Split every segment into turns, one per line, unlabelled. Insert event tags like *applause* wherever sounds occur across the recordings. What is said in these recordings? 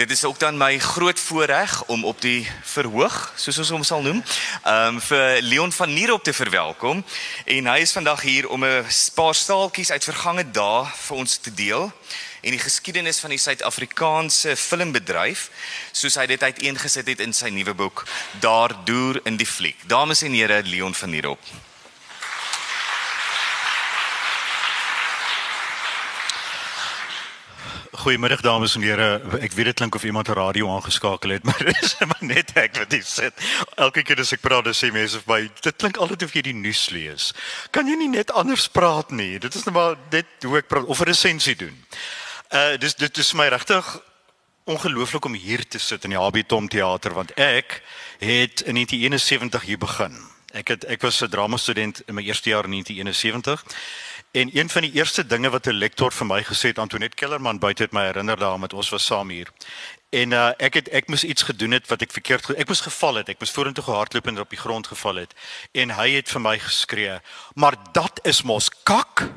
Dit is ook dan my groot voorreg om op die verhoog, soos ons hom sal noem, ehm um, vir Leon van Nierop te verwelkom. En hy is vandag hier om 'n paar staaltjies uit vergange dae vir ons te deel en die geskiedenis van die Suid-Afrikaanse filmbedryf soos hy dit uiteengesit het in sy nuwe boek Daar deur in die fliek. Dames en here, Leon van Nierop.
Goeiemiddag dames en here. Ek weet dit klink of iemand 'n radio aangeskakel het, *laughs* maar dis maar net ek wat hier sit. Elke keer as ek praat, dan sê mense vir my, dit klink altyd of jy die nuus lees. Kan jy nie net anders praat nie? Dit is net maar net hoe ek praat of 'n resensie doen. Uh dis dit is my regtig ongelooflik om hier te sit in die HB Tom teater want ek het in 1971 hier begin. Ek het ek was 'n drama student in my eerste jaar in 1971 En een van die eerste dinge wat 'n lektor vir my gesê het, Antoinette Kellerman buite het my herinner daaraan met ons was saam hier. En uh, ek het ek moes iets gedoen het wat ek verkeerd ek moes geval het. Ek moes vorentoe gehardloop en op die grond geval het. En hy het vir my geskree, "Maar dat is mos kak."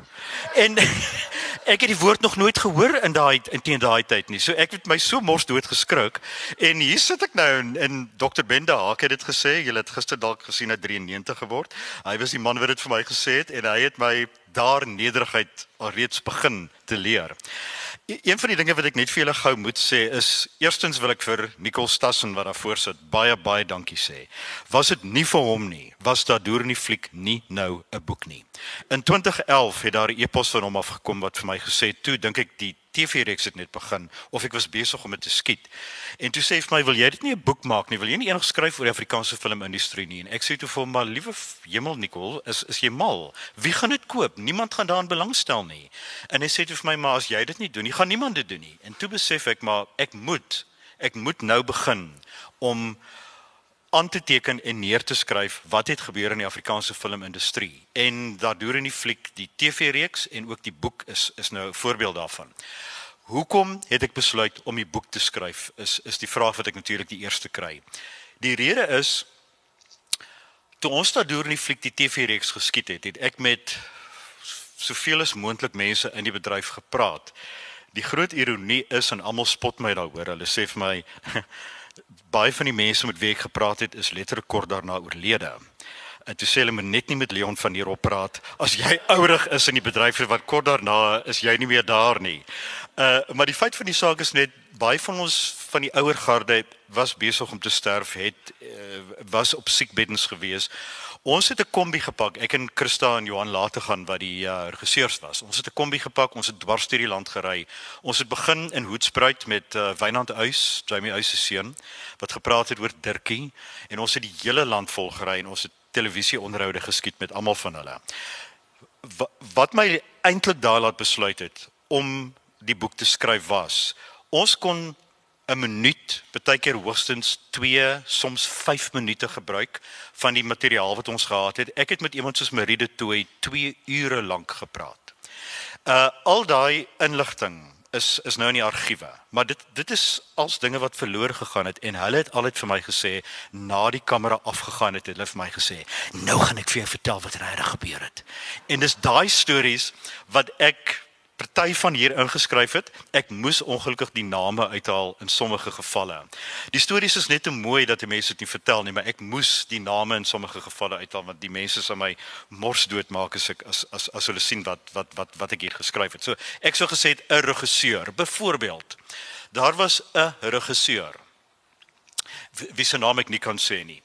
En *laughs* ek het die woord nog nooit gehoor in daai in teen daai tyd nie. So ek het my so mors dood geskrik. En hier sit ek nou en, en Dr. Benda Haak het dit gesê. Jy het gister dalk gesien hy 93 geword. Hy was die man wat dit vir my gesê het en hy het my daar nederigheid alreeds begin te leer. E, een van die dinge wat ek net vir julle gou moet sê is eerstens wil ek vir Nicole Stassen wat daar voor sit baie baie dankie sê. Was dit nie vir hom nie, was daar deur in die fliek nie nou 'n boek nie. In 2011 het daar 'n e-pos van hom afgekom wat vir my gesê "Toe dink ek die TV-reeks het net begin of ek was besig om dit te skiet." En toe sê hy vir my, "Wil jy dit nie 'n boek maak nie? Wil jy nie eendag skryf oor die Afrikaanse filmindustrie nie?" En ek sê toe vir hom, "Maar liewe hemel Nicole, is is jy mal? Wie gaan dit koop? Niemand gaan daaraan belangstel nie." En hy sê toe vir my, "Maar as jy dit nie doen nie, gaan niemand dit doen nie." En toe besef ek, "Maar ek moet ek moet nou begin om aan te teken en neer te skryf wat het gebeur in die Afrikaanse filmindustrie en daardeur in die fliek die TV-reeks en ook die boek is is nou 'n voorbeeld daarvan. Hoekom het ek besluit om die boek te skryf is is die vraag wat ek natuurlik die eerste kry. Die rede is toe ons daardeur in die fliek die TV-reeks geskiet het, het ek met soveel as moontlik mense in die bedryf gepraat. Die groot ironie is en almal spot my daaroor. Hulle sê vir my *laughs* baie van die mense met wie ek gepraat het is letterlik kort daarna oorlede. En toe sê hulle moet net nie met Leon van hier op praat as jy ouerig is in die bedryf wat kort daarna is jy nie meer daar nie. Uh maar die feit van die saak is net baie van ons van die ouer garde was besig om te sterf het uh, was op siekbeddens gewees Ons het 'n kombi gepak. Ek en Christa en Johan later gaan wat die uh, regisseurs was. Ons het 'n kombi gepak. Ons het dwars deur die land gery. Ons het begin in Hoedspruit met uh, Wynand Uys, Jamie Uys se seun, wat gepraat het oor Dirkie en ons het die hele land vol gery en ons het televisie onderhoude geskiet met almal van hulle. Wat, wat my eintlik daar laat besluit het om die boek te skryf was, ons kon 'n minuut, baie keer hoogstens 2, soms 5 minute gebruik van die materiaal wat ons gehad het. Ek het met iemand soos Maride Tooi 2 ure lank gepraat. Uh al daai inligting is is nou in die argiewe, maar dit dit is als dinge wat verlore gegaan het en hulle het altyd vir my gesê na die kamera afgegaan het, het hulle vir my gesê, "Nou gaan ek vir jou vertel wat regtig gebeur het." En dis daai stories wat ek party van hier ingeskryf het. Ek moes ongelukkig die name uithaal in sommige gevalle. Die stories is net te mooi dat die mense dit nie vertel nie, maar ek moes die name in sommige gevalle uithaal want die mense sal my mors doodmaak as ek as as as hulle sien wat wat wat wat ek hier geskryf het. So ek sou gesê 'n regisseur, byvoorbeeld. Daar was 'n regisseur wie se naam ek nie kan sê nie.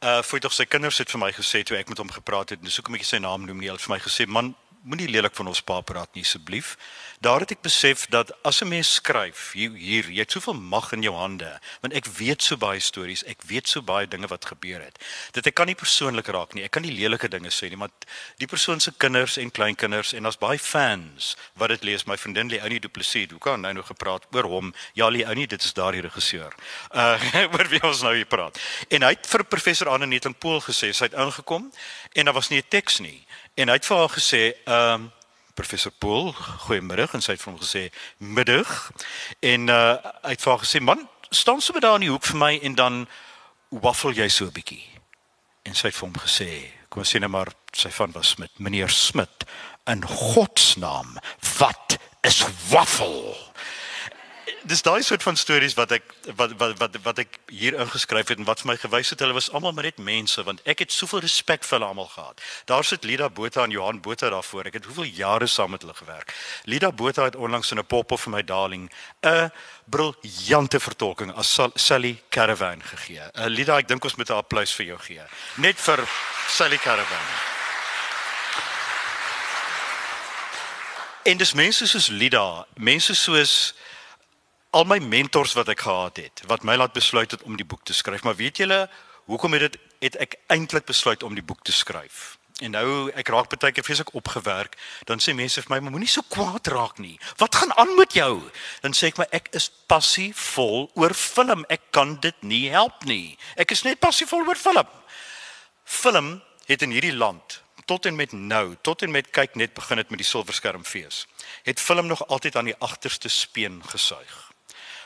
Uh voor tog sy kinders het vir my gesê toe ek met hom gepraat het, dis hoekom ek sy naam noem nie. Hulle het vir my gesê, "Man, moenie lelik van ons pa praat nie asseblief. Daar het ek besef dat as 'n mens skryf, hier, hier jy het soveel mag in jou hande, want ek weet so baie stories, ek weet so baie dinge wat gebeur het. Dit ek kan nie persoonlik raak nie. Ek kan nie lelike dinge sê nie, maar die persoon se kinders en kleinkinders en daar's baie fans wat dit lees. My vriendin Leonie Du Plessis, hoe kan nou nog gepraat oor hom? Ja, Leonie, dit is daardie regisseur. Uh *laughs* oor wie ons nou hier praat. En hy het vir professor Anne Netling Pool gesê, sy het ingekom en daar was nie 'n teks nie. En hy het vir haar gesê, ehm um, professor Pool, goeiemiddag en sy het vir hom gesê middag. En uh hy het vir haar gesê, "Man, staan sommer daar in die hoek vir my en dan waffel jy so 'n bietjie." En sy het vir hom gesê, "Kom ons sien nou maar sy van was met meneer Smit in God se naam. Wat is waffel?" Dis daai soort van stories wat ek wat wat wat wat ek hier ingeskryf het en wat vir my gewys het hulle was almal maar net mense want ek het soveel respek vir hulle almal gehad. Daar sit Lida Botha en Johan Botha daarvoor. Ek het hoeveel jare saam met hulle gewerk. Lida Botha het onlangs in 'n pop-up vir my darling 'n briljante vertolking as Sally Caravan gegee. Uh, Lida, ek dink ons moet 'n applous vir jou gee. Net vir Sally Caravan. En dis mense soos Lida, mense soos al my mentors wat ek gehad het, wat my laat besluit het om die boek te skryf. Maar weet julle, hoekom het dit het ek eintlik besluit om die boek te skryf? En nou ek raak baie keer vreeslik opgewerk, dan sê mense vir my, "Moenie so kwaad raak nie. Wat gaan aan met jou?" Dan sê ek my, "Ek is passievol oor film. Ek kan dit nie help nie. Ek is net passievol oor film." Film het in hierdie land tot en met nou, tot en met kyk net begin het met die silverskermfees, het film nog altyd aan die agterste speen gesuig.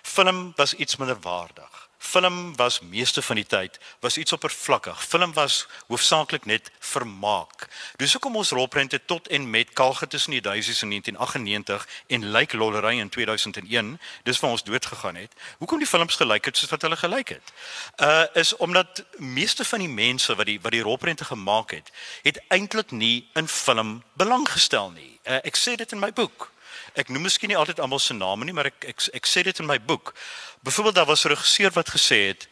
Film was iets minder waardig. Film was meeste van die tyd was iets oppervlakkig. Film was hoofsaaklik net vermaak. Dis hoekom ons rolprente tot en met Kalge tussen die duisies in 1998 en Lyk Lollery in 2001, dis waar ons dood gegaan het. Hoekom die films gelyk het soos wat hulle gelyk het? Uh is omdat meeste van die mense wat die wat die rolprente gemaak het, het eintlik nie in film belang gestel nie. Uh, ek sê dit in my boek. Ek noem miskien nie altyd almal se name nie, maar ek ek ek sê dit in my boek. Byvoorbeeld daar was 'n regisseur wat gesê het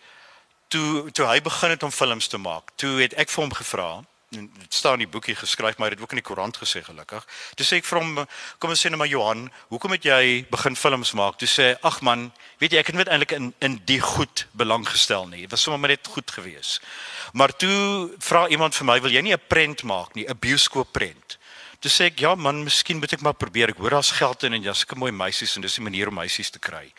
toe toe hy begin het om films te maak. Toe het ek vir hom gevra en dit staan in die boekie geskryf maar dit het ook in die koerant gesê gelukkig. Toe sê ek vir hom kom ons sê net maar Johan, hoekom het jy begin films maak? Toe sê ag man, weet jy ek het net eintlik in in die goed belang gestel nie. Dit was sommer net goed geweest. Maar toe vra iemand vir my, wil jy nie 'n prent maak nie, 'n bioskoop prent? Toe sê ek ja man, miskien moet ek maar probeer. Ek hoor daar's geld in en jy's 'n mooi meisies en dis 'n manier om meisies te kry.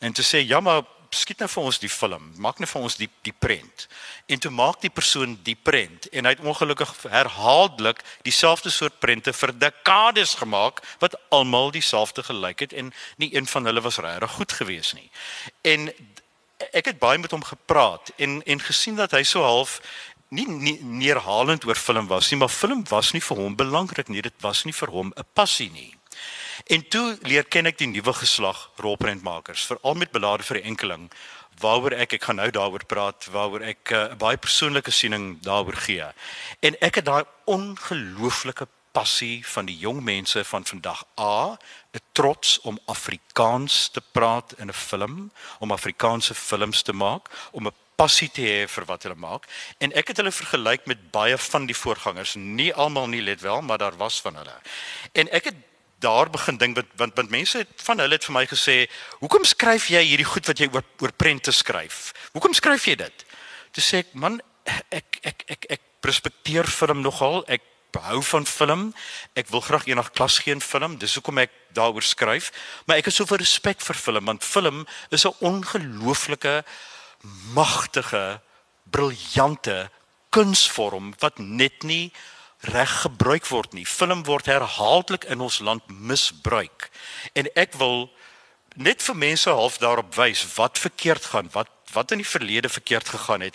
En toe sê ja maar skiet nou vir ons die film. Maak net vir ons die die prent. En toe maak die persoon die prent en hy het ongelukkig herhaaldelik dieselfde soort prente vir dekades gemaak wat almal dieselfde gelyk het en nie een van hulle was regtig goed geweest nie. En ek het baie met hom gepraat en en gesien dat hy so half nie, nie neerhalend oor film was nie, maar film was nie vir hom belangrik nie. Dit was nie vir hom 'n passie nie. En toe leer ken ek die nuwe geslag rolprentmakers, veral met belade vir die enkeling waaroor ek ek gaan nou daaroor praat, waaroor ek eh, 'n uh, baie persoonlike siening daaroor gee. En ek het daai ongelooflike passie van die jong mense van vandag A, 'n trots om Afrikaans te praat in 'n film, om Afrikaanse films te maak, om 'n passie te hê vir wat hulle maak. En ek het hulle vergelyk met baie van die voorgangers. Nie almal nie let wel maar daar was van hulle. En ek het daar begin dink want want, want mense het van hulle het vir my gesê hoekom skryf jy hierdie goed wat jy oor oor prente skryf? Hoekom skryf jy dit? Toe sê ek man ek ek ek ek respekteer film nogal. Ek hou van film. Ek wil graag eendag klas gee in film. Dis hoekom ek daaroor skryf. Maar ek het soveel respek vir film want film is 'n ongelooflike magtige, briljante kunsvorm wat net nie reg gebruik word nie. Film word herhaaldelik in ons land misbruik. En ek wil net vir mense half daarop wys wat verkeerd gaan, wat wat in die verlede verkeerd gegaan het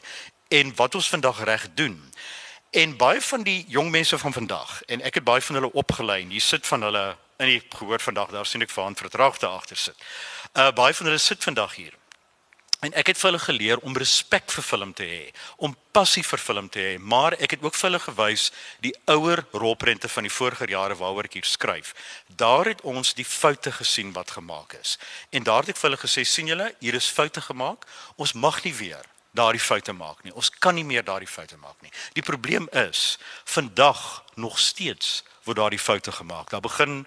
en wat ons vandag reg doen. En baie van die jong mense van vandag en ek het baie van hulle opgelei. Hier sit van hulle in die gehoor vandag, daar sien ek vir hand vertraagde agter sit. Uh baie van hulle sit vandag hier. En ek het vir hulle geleer om respek vir film te hê, om passie vir film te hê, maar ek het ook vir hulle gewys die ouer rolprente van die vorige jare waaroor ek hier skryf. Daar het ons die foute gesien wat gemaak is. En daar het ek vir hulle gesê, sien julle, hier is foute gemaak. Ons mag nie weer daardie foute maak nie. Ons kan nie meer daardie foute maak nie. Die probleem is vandag nog steeds word daardie foute gemaak. Daar begin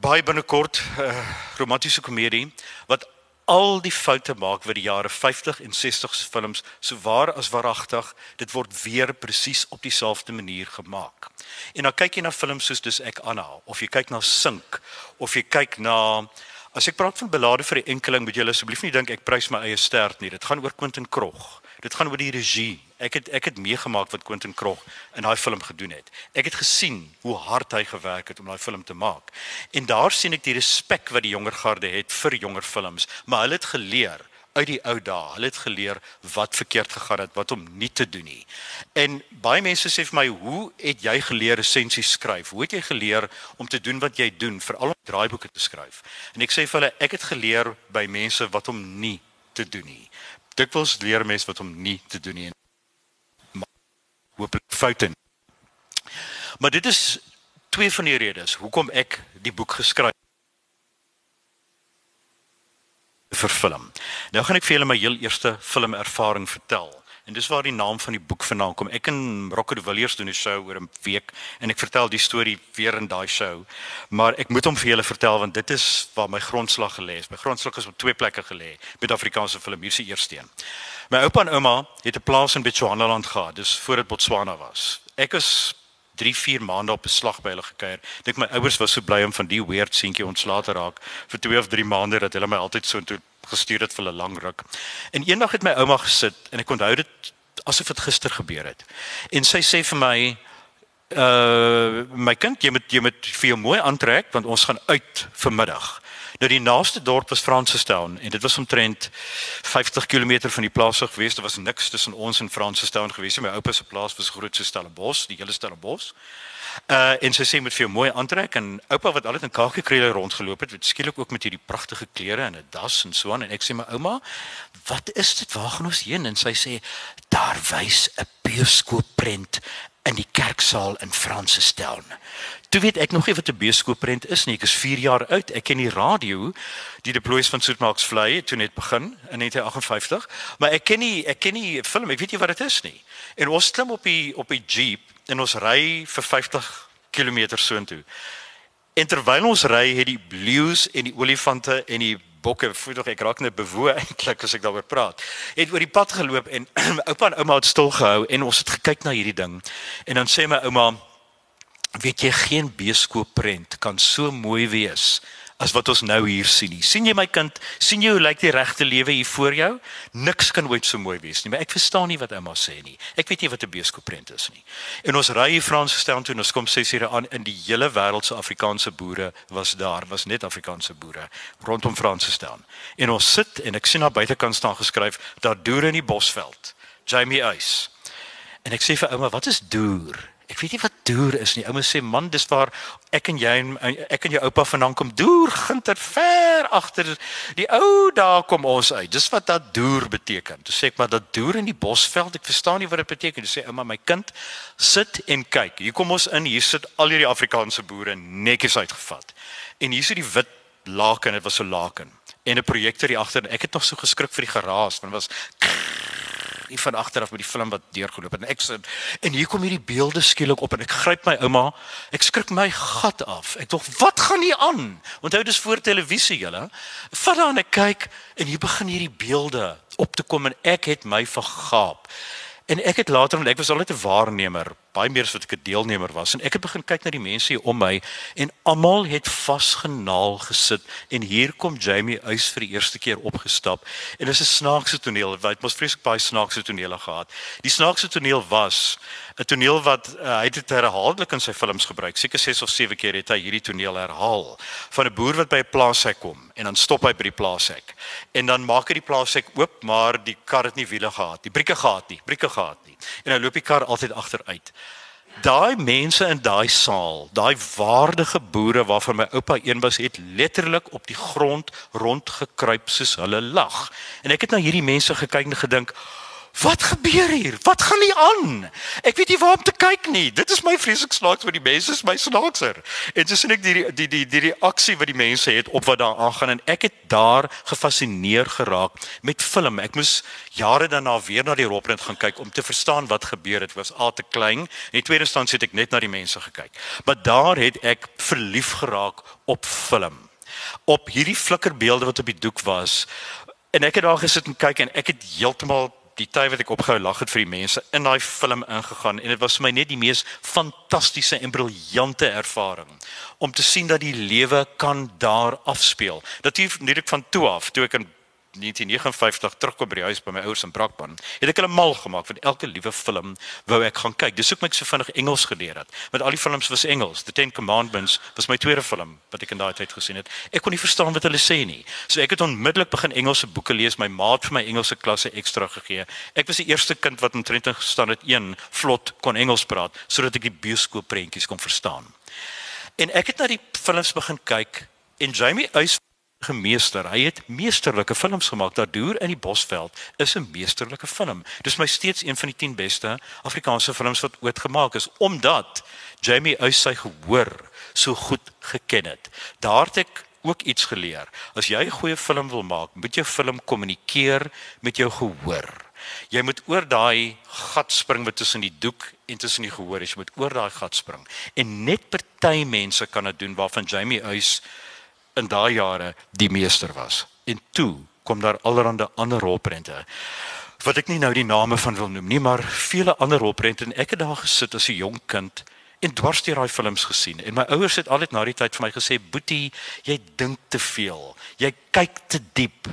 baie binnekort 'n uh, romantiese komedie wat al die foute maak wat die jare 50 en 60 se films so waar as waaragtig dit word weer presies op dieselfde manier gemaak. En dan kyk jy na films soos dis ek Anna of jy kyk na Sink of jy kyk na as ek praat van belade vir die enkeling moet jy asseblief nie dink ek prys my eie stert nie. Dit gaan oor Quentin Krog. Dit gaan oor die regie. Ek het ek het meegemaak wat Quentin Krog in daai film gedoen het. Ek het gesien hoe hard hy gewerk het om daai film te maak. En daar sien ek die respek wat die jonger garde het vir jonger films, maar hulle het geleer uit die ou dae. Hulle het geleer wat verkeerd gegaan het, wat om nie te doen nie. En baie mense sê vir my, "Hoe het jy geleer resensies skryf? Hoe het jy geleer om te doen wat jy doen, veral om draaiboeke te skryf?" En ek sê vir hulle, "Ek het geleer by mense wat om nie te doen nie. Dikwels leer mense wat om nie te doen nie. Hooplik foute. Maar dit is twee van die redes hoekom ek die boek geskryf vir film. Nou gaan ek vir julle my heel eerste filmervaring vertel. En dis waar die naam van die boek vandaan kom. Ek en Rocco de Villiers doen 'n show oor 'n week en ek vertel die storie weer in daai show. Maar ek moet hom vir julle vertel want dit is waar my grondslag gelê is. My grondslag is op twee plekke gelê met Afrikaanse film, hier is die eerste een. My oupa en ouma het 'n plaas in Bechuanaland gehad, dis voor dit Botswana was. Ek is 3, 4 maande op beslag by hulle gekuier. Dink my ouers was so bly om van die weird seentjie ontslae te raak vir 2 of 3 maande dat hulle my altyd so intoe gestuur het vir 'n lang ruk. En eendag het my ouma gesit en ek onthou dit asof dit gister gebeur het. En sy sê vir my uh my kind jy moet jy moet vir jou mooi aantrek want ons gaan uit vanmiddag. Nou die naaste dorp was Francistown en dit was omtrent 50 km van die plaas af gewees. Daar was niks tussen ons en Francistown gewees. My oupa se plaas was groot so Stellenbos, die hele Stellenbos. Uh en sy sê met vir jou mooi aantrek en oupa wat altyd in kakiekriele rondgeloop het, het skielik ook met hierdie pragtige klere en 'n das en so aan en ek sê my ouma, "Wat is dit? Waar gaan ons heen?" En sy sê, "Daar wys 'n bioskoopprent in die kerksaal in Francistown." Toe weet ek nog nie wat 'n bioskoopprent is nie. Ek is 4 jaar oud. Ek ken die radio, die deploys van Soetmaaks Vlei toe net begin in 1958, maar ek ken nie ek ken nie film. Ek weet nie wat dit is nie. En ons klim op die op die Jeep en ons ry vir 50 km soontoe. En terwyl ons ry, het die blues en die olifante en die bokke, voel tog ek raak net bewoe eintlik as ek daaroor praat. Het oor die pad geloop en *clears throat* oupa en ouma het stil gehou en ons het gekyk na hierdie ding. En dan sê my ouma weet jy geen beeskoopprent kan so mooi wees as wat ons nou hier sien nie. sien jy my kind? sien jy hoe lyk die regte lewe hier voor jou? Niks kan ooit so mooi wees nie, maar ek verstaan nie wat ouma sê nie. Ek weet nie wat 'n beeskoopprent is nie. En ons ry hier Frans gestel toe en ons kom 6 ure aan in die hele wêreld se Afrikaanse boere was daar, was net Afrikaanse boere rondom Frans gestel. En ons sit en ek sien daar buitekant staan geskryf daar deur in die bosveld. Jamie Uys. En ek sê vir ouma, wat is deur? Ek weet nie wat deur is nie. Ouma sê man, dis waar ek en jy en ek en jou oupa vandaan kom. Deur ginter ver agter die ou daar kom ons uit. Dis wat dat deur beteken. Toe sê ek maar dat deur in die bosveld. Ek verstaan nie wat dit beteken. Toe sê ouma my kind, sit en kyk. Hier kom ons in. Hier sit al hierdie Afrikaanse boere netjies uitgevat. En hier is die wit laken. Dit was so laken. En 'n projektor hier agter. Ek het nog so geskrik vir die geraas want was hier van agter af met die film wat deurgeloop het. En ek sit en hier kom hierdie beelde skielik op en ek gryp my ouma. Ek skrik my gat af. Ek dink wat gaan hier aan? Onthou dis voor televisie julle. Vat dan ek kyk en hier begin hierdie beelde op te kom en ek het my vergaap en ek het later want ek was al net 'n waarnemer baie meer as wat ek 'n deelnemer was en ek het begin kyk na die mense hier om my en almal het vasgenaal gesit en hier kom Jamie Uys vir die eerste keer opgestap en dit is 'n snaakse toneel wat mos vreeslik baie snaakse tonele gehad. Die snaakse toneel was 'n toneel wat uh, hy het herhaaldelik in sy films gebruik. Seker 6 of 7 keer het hy hierdie toneel herhaal van 'n boer wat by 'n plaashek kom en dan stop hy by die plaashek. En dan maak hy die plaashek oop, maar die kar het nie wiele gehad nie. Brieke gehad nie, brieke gehad nie. En hy loop die kar altyd agteruit daai mense in daai saal, daai waardige boere waarvan my oupa een was, het letterlik op die grond rondgekruip soos hulle lag. En ek het na hierdie mense gekyk en gedink, Wat gebeur hier? Wat gaan nie aan? Ek weet nie waar om te kyk nie. Dit is my vreeslik snaaks vir die mense, is my snaakser. En sien ek die die die die reaksie wat die mense het op wat daar aangaan en ek het daar gefassineer geraak met film. Ek moes jare daarna weer na die rolprent gaan kyk om te verstaan wat gebeur het. Ek was al te klein. In die tweede instansie het ek net na die mense gekyk. Maar daar het ek verlief geraak op film. Op hierdie flikkerbeelde wat op die doek was. En ek het daar gesit en kyk en ek het heeltemal die tyd wat ek opgehou lag het vir die mense in daai film ingegaan en dit was vir my net die mees fantastiese en briljante ervaring om te sien dat die lewe kan daar afspeel. Natuurlik van toe af, toe ek in 1959 terugkom by die huis by my ouers in Brakpan, het ek hulle mal gemaak van elke liewe film wou ek gaan kyk. Dis hoekom ek so vinnig Engels geleer het. Want al die films was Engels. The Ten Commandments was my tweede film wat ek in daai tyd gesien het. Ek kon nie verstaan wat hulle sê nie. So ek het onmiddellik begin Engelse boeke lees. My ma het vir my Engelse klasse ekstra gegee. Ek was die eerste kind wat omtrent gestaan het een vlot kon Engels praat sodat ek die bioskoop prentjies kon verstaan. En ek het na die films begin kyk en Jamie Uys gemeester. Hy het meesterlike films gemaak. Daardeur in die Bosveld is 'n meesterlike film. Dis my steeds een van die 10 beste Afrikaanse films wat ooit gemaak is omdat Jamie Uys sy gehoor so goed geken het. Daar het ek ook iets geleer. As jy 'n goeie film wil maak, moet jou film kommunikeer met jou gehoor. Jy moet oor daai gat spring wat tussen die doek en tussen die gehoor is. Jy moet oor daai gat spring. En net party mense kan dit doen waarvan Jamie Uys in daai jare die meester was. En toe kom daar allerlei ander rolprente wat ek nie nou die name van wil noem nie, maar vele ander rolprente en ek het daar gesit as 'n jong kind en dwars deur daai films gesien. En my ouers het altyd na die tyd vir my gesê, "Boetie, jy dink te veel. Jy kyk te diep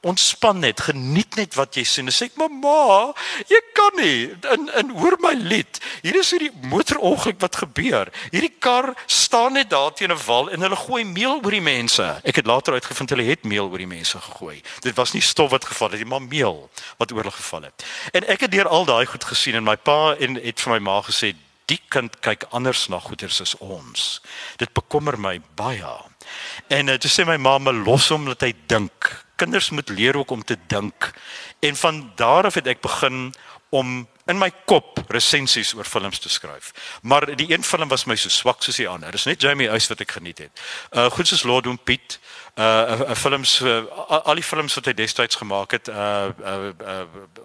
ontspan net, geniet net wat jy sien. Sê ek, "Mamma, jy kan nie in in hoor my lied. Hier is hierdie motorongeluk wat gebeur. Hierdie kar staan net daar teen 'n wal en hulle gooi meel oor die mense. Ek het later uitgevind hulle het meel oor die mense gegooi. Dit was nie stof wat geval het nie, maar meel wat oor hulle geval het. En ek het deur al daai goed gesien en my pa en het vir my ma gesê, "Die kind kyk anders na goeders as ons." Dit bekommer my baie. En uh, toe sê my ma, "Los hom dat hy dink." Kinders moet leer ook om te dink. En van daar af het ek begin om in my kop resensies oor films te skryf. Maar die een film was my so swak soos die ander. Dis net Jamie Uys wat ek geniet het. Uh goed soos Lord and Pete, uh 'n films uh, al die films wat hy destyds gemaak het, uh, uh uh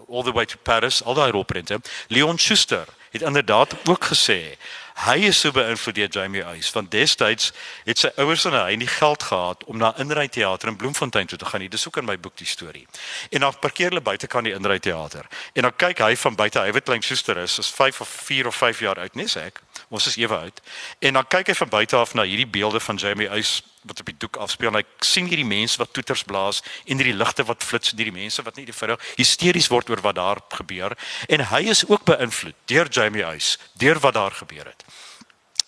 All the Way to Paris, al daai rolprente. Leon Schuster het inderdaad ook gesê Hy is so beïnvloed deur Jamie Uys want destyds het sy ouers en hy nie geld gehad om na Inry Theater in Bloemfontein toe te gaan nie. Dis ook in my boek die storie. En dan parkeer hulle buite kan die Inry Theater. En dan kyk hy van buite, hy weet klein suster is, is 5 of 4 of 5 jaar oud, nes ek. Ons is ewe oud. En dan kyk hy van buite af na hierdie beelde van Jamie Uys wat op die doek afspeel hy sien hierdie mense wat toeters blaas en hierdie ligte wat flits en hierdie mense wat nie die verhoog hysteries word oor wat daar gebeur. En hy is ook beïnvloed deur Jamie Uys deur wat daar gebeur het.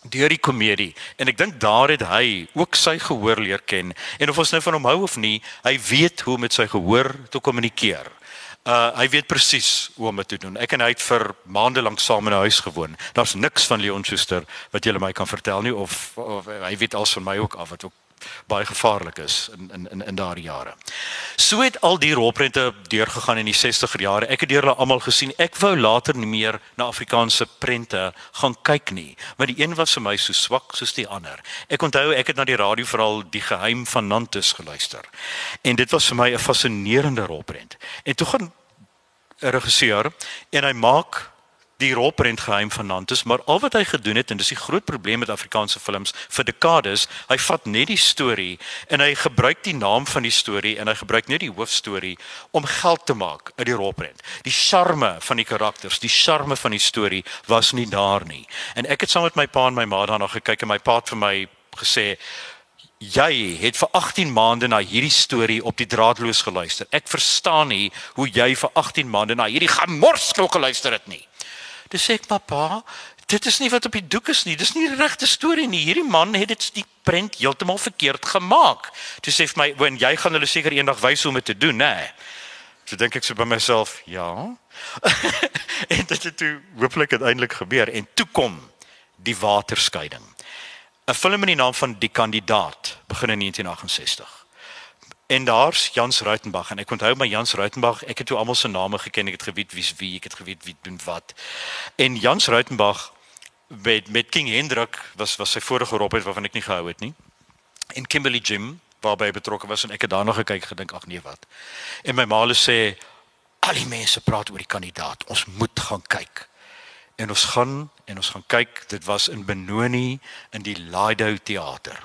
Deur die komedie. En ek dink daar het hy ook sy gehoor leer ken. En of ons nou van hom hou of nie hy weet hoe om met sy gehoor te kommunikeer Uh hy weet presies hoe om dit te doen. Ek en hy het vir maande lank saam in 'n huis gewoon. Daar's niks van Leon Schuster wat jy my kan vertel nie of, of hy weet als van my ook af wat ook baie gevaarlik is in in in in daardie jare. So het al die rolprente deurgegaan in die 60er jare. Ek het deur hulle almal gesien. Ek wou later nie meer na Afrikaanse prente gaan kyk nie, want die een was vir my so swak soos die ander. Ek onthou ek het na die radio veral Die Geheim van Nantes geluister. En dit was vir my 'n fascinerende rolprent. En toe gaan 'n regisseur en hy maak die rolprent geheim van Nantes, maar al wat hy gedoen het en dis die groot probleem met Afrikaanse films vir dekades, hy vat net die storie en hy gebruik die naam van die storie en hy gebruik net die hoofstorie om geld te maak uit die rolprent. Die charme van die karakters, die charme van die storie was nie daar nie. En ek het saam met my pa en my ma daarna gekyk en my pa het vir my gesê Jy het vir 18 maande na hierdie storie op die draadloos geluister. Ek verstaan nie hoe jy vir 18 maande na hierdie gemors geluister het nie. Dis sê ek pappa, dit is nie wat op die doek is nie. Dis nie die regte storie nie. Hierdie man het dit die prent heeltemal verkeerd gemaak. Toe sê vir my, "Wen jy gaan hulle seker eendag wys hoe om dit te doen, nê?" Nee. So dink ek so by myself, ja. *laughs* en dit het toe hopelik uiteindelik gebeur en toe kom die waterskeiding. 'n Film in die naam van Die Kandidaat begin in 1968. En daar's Jans Ruitenburg en ek onthou my Jans Ruitenburg, ek het toe almal se name geken, ek het geweet wie's wie, ek het geweet wie doen wat. En Jans Ruitenburg met met King Hendrik was was sy vorige rolprent waarvan ek nie gehou het nie. En Kimberly Jim waarby betrokke was en ek het daarna gekyk gedink ag nee wat. En my ma sê al die mense praat oor die kandidaat, ons moet gaan kyk. En ons gaan en ons gaan kyk, dit was in Benoni in die Lido teater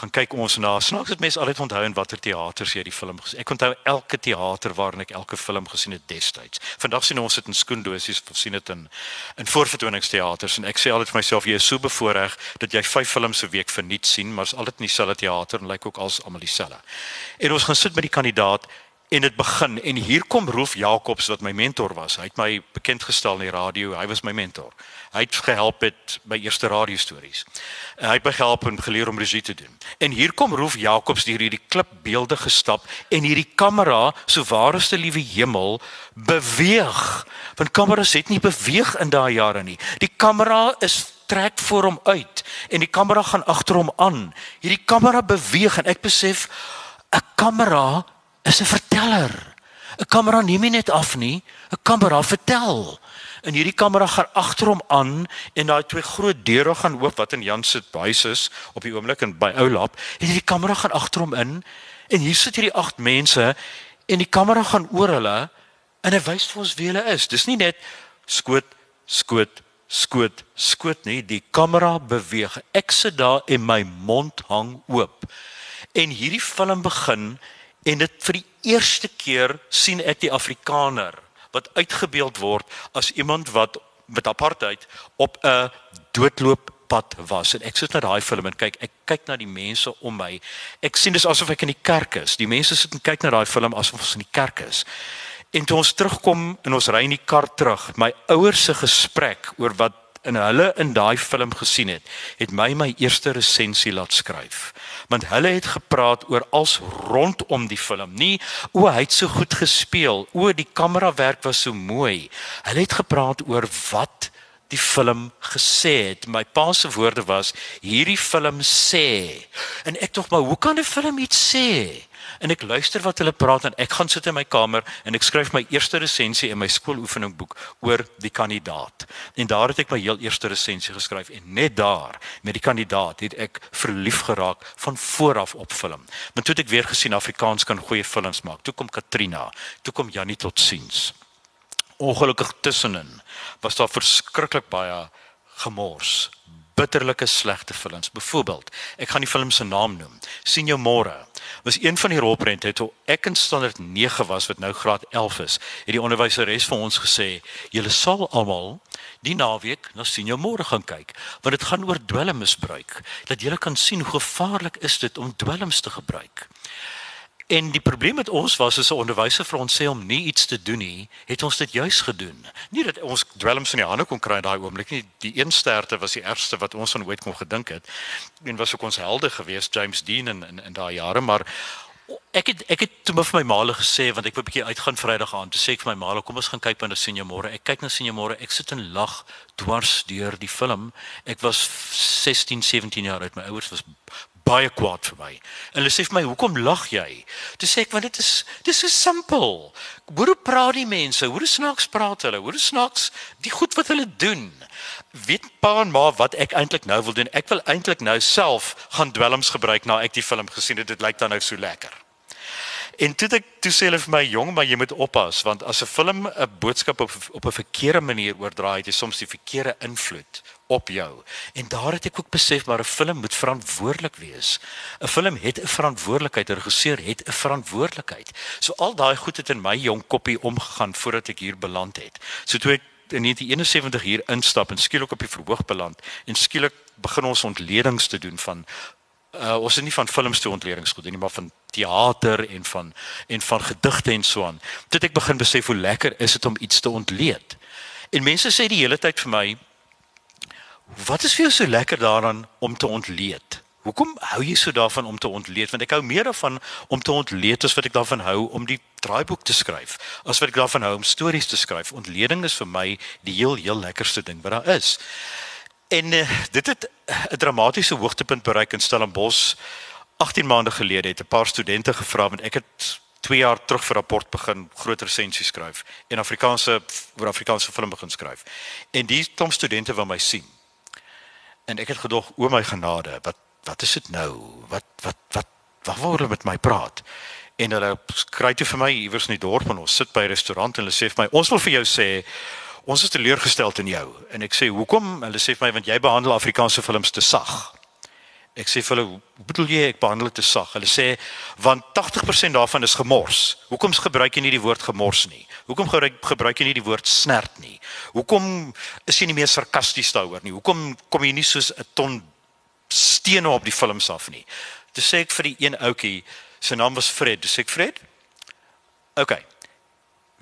gaan kyk ons na. Snaaks het mense altyd onthou in watter teaters jy die film gesien. Ek onthou elke teater waarin ek elke film gesien het destyds. Vandag sien ons dit in skoendosies of sien dit in in voorvertoningsteaters en ek sê altyd vir myself jy is so bevoordeel dat jy 5 films 'n week verniet sien, maar is altyd in dieselfde teater en lyk ook als almal dieselfde. En ons gaan sit met die kandidaat en dit begin en hier kom Rolf Jacobs wat my mentor was. Hy het my bekend gestel in die radio. Hy was my mentor. Hy het gehelp met my eerste radio stories. Hy het my gehelp en geleer om regie te doen. En hier kom Rolf Jacobs deur hierdie klipbeelde gestap en hierdie kamera, so waarste liewe hemel, beweeg. Want kameras het nie beweeg in daai jare nie. Die kamera is trek voor hom uit en die kamera gaan agter hom aan. Hierdie kamera beweeg en ek besef 'n kamera is 'n verteller. 'n Kamera neem nie net af nie, 'n kamera vertel. En hierdie kamera gaan agter hom aan en daai twee groot deure gaan oop wat in Jan se huis is op die oomblik en by Oulap en hierdie kamera gaan agter hom in en hier sit hierdie agt mense en die kamera gaan oor hulle en hy wys vir ons wie hulle is. Dis nie net skoot skoot skoot skoot nie, die kamera beweeg. Ek sit daar en my mond hang oop. En hierdie film begin en dit vir die eerste keer sien ek die Afrikaner wat uitgebeeld word as iemand wat met apartheid op 'n doodlooppad was. En ek sit na daai film en kyk ek kyk na die mense om my. Ek sien dis asof ek in die kerk is. Die mense sit en kyk na daai film asof ons in die kerk is. En toe ons terugkom en ons ry in die kar terug my ouers se gesprek oor wat in hulle in daai film gesien het, het my my eerste resensie laat skryf. Want hulle het gepraat oor als rondom die film. Nie o, hy het so goed gespeel, o, die kamerawerk was so mooi. Hulle het gepraat oor wat die film gesê het. My pa se woorde was hierdie film sê. En ek tog maar, hoe kan 'n film iets sê? en ek luister wat hulle praat en ek gaan sit in my kamer en ek skryf my eerste resensie in my skooloefeningboek oor die kandidaat. En daar het ek my heel eerste resensie geskryf en net daar met die kandidaat het ek verlief geraak van vooraf op film. Want toe het ek weer gesien Afrikaans kan goeie films maak. Toe kom Katrina, toe kom Jannie tot siens. Ongelukkig tussenin was daar verskriklik baie gemors bitterlike slegte films. Byvoorbeeld, ek gaan die film se naam noem. sien jou môre. Was een van die rolprente toe ek in standaard 9 was wat nou graad 11 is, het die onderwyseres vir ons gesê, julle sal almal die naweek na sien jou môre gaan kyk, want dit gaan oor dwelmmisbruik. Dat julle kan sien hoe gevaarlik is dit om dwelms te gebruik. En die probleem met ons was as 'n onderwyser vir ons sê om nie iets te doen nie, het ons dit juis gedoen. Nie dat ons dwelms in die hande kon kry daai oomblik nie. Die een sterte was die ergste wat ons van ooit kon gedink het. En was ook ons helde geweest James Dean in in, in daai jare, maar ek het ek het toe vir my maale gesê want ek wou 'n bietjie uitgaan Vrydag aand. Toe sê ek vir my maale, kom ons gaan kyk by na sien jou môre. Ek kyk na sien jou môre. Ek sit en lag dwars deur die film. Ek was 16, 17 jaar oud. My ouers was baie kwaad vir my. En hulle sê vir my, "Hoekom lag jy?" Toe sê ek, "Want dit is dis so simpel. Hoe praat die mense? Hoe snaaks praat hulle? Hoe snaaks die goed wat hulle doen?" Weet pa en ma wat ek eintlik nou wil doen? Ek wil eintlik nou self gaan dwelms gebruik na ek die film gesien het. Dit lyk dan nou so lekker. En toe ek toe sê hulle vir my jong, maar jy moet oppas want as 'n film 'n boodskap op op 'n verkeerde manier oordra, het jy soms die verkeerde invloed op jou. En daar het ek ook besef maar 'n film moet verantwoordelik wees. 'n Film het 'n verantwoordelikheid, 'n regisseur het 'n verantwoordelikheid. So al daai goed het in my jong koppie omgegaan voordat ek hier beland het. So toe ek in 1971 hier instap en skielik op die verhoog beland en skielik begin ons ontledings te doen van uh, ons is nie van films toe ontledings goed nie, maar van teater en van en van gedigte en so aan. Toe ek begin besef hoe lekker is dit om iets te ontleed. En mense sê die hele tyd vir my, Wat is vir jou so lekker daaraan om te ontleed? Hoekom hou jy so daarvan om te ontleed? Want ek hou meer daarvan om te ontleed as wat ek daarvan hou om die draaiboek te skryf. As wat ek daarvan hou om stories te skryf. Ontleding is vir my die heel heel lekkerste ding wat daar is. En uh, dit het 'n dramatiese hoogtepunt bereik in Stellenbosch 18 maande gelede het 'n paar studente gevra want ek het 2 jaar terug vir rapport begin groot resensie skryf en Afrikaanse oor Afrikaanse film begin skryf. En die klomp studente wou my sien. En ek het gedog, o my genade, wat wat is dit nou? Wat wat wat wat wou hulle met my praat? En hulle kry toe vir my iewers in die dorp en ons sit by 'n restaurant en hulle sê vir my, ons wil vir jou sê ons is teleurgesteld in jou. En ek sê, "Hoekom?" Hulle sê vir my, "Want jy behandel Afrikaanse films te sag." Ek sê vir hulle, "Hoe bedoel jy ek behandel dit te sag?" Hulle sê, "Want 80% daarvan is gemors. Hoekom gebruik jy nie die woord gemors nie? Hoekom gebruik gebruik jy nie die woord snert nie? Hoekom is jy nie meer sarkasties daaroor nie? Hoekom kom jy nie soos 'n ton stene op die films af nie?" Toe sê ek vir die een ouetjie, sy naam was Fred, dis ek Fred. OK.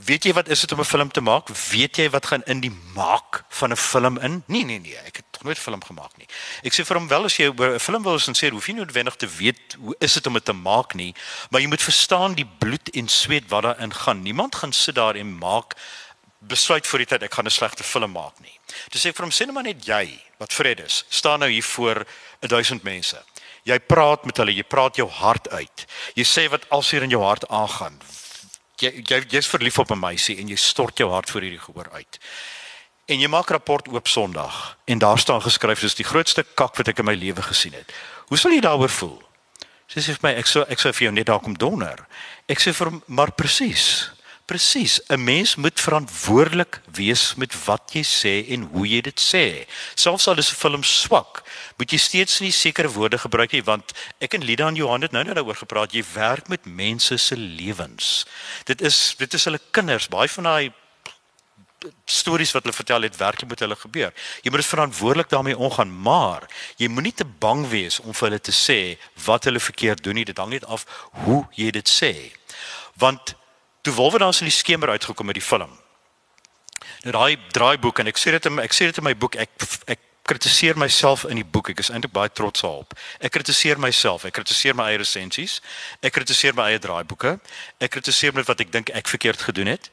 Weet jy wat is dit om 'n film te maak? Weet jy wat gaan in die maak van 'n film in? Nee, nee, nee, ek het nog nooit 'n film gemaak nie. Ek sê vir hom wel as jy 'n film wil sien, hoef jy nie noodwendig te weet hoe is dit om dit te maak nie, maar jy moet verstaan die bloed en sweet wat daarin gaan. Niemand gaan sit daar en maak besluit voor die tyd ek gaan 'n slegte film maak nie. Dis ek vir hom sê net maar net jy wat Fred is, staan nou hier voor 1000 mense. Jy praat met hulle, jy praat jou hart uit. Jy sê wat alseer in jou hart aangaan jy jy jy's verlief op 'n meisie en jy stort jou hart vir hierdie gehoor uit. En jy maak rapport oop Sondag en daar staan geskryf dis die grootste kak wat ek in my lewe gesien het. Hoe sal jy daaroor voel? Sy sê vir my ek sou ek sou vir jou net daar kom donder. Ek sê vir maar presies. Presies, 'n mens moet verantwoordelik wees met wat jy sê en hoe jy dit sê. Selfs al is 'n film swak, moet jy steeds nie sekere woorde gebruik nie want ek en Lida en Johan het nou net daaroor gepraat. Jy werk met mense se lewens. Dit is dit is hulle kinders, baie van daai stories wat hulle vertel het werklik met hulle gebeur. Jy moet verantwoordelik daarmee omgaan, maar jy moenie te bang wees om vir hulle te sê wat hulle verkeerd doen nie. Dit hang net af hoe jy dit sê. Want toe Wolwe dan in die skemer uitgekom met die film. Nou daai draaiboek en ek sê dit in ek sê dit in my boek ek ek kritiseer myself in die boek. Ek is eintlik baie trots daarop. Ek kritiseer myself, ek kritiseer my eie resensies, ek kritiseer my eie draaiboeke, ek kritiseer net wat ek dink ek verkeerd gedoen het.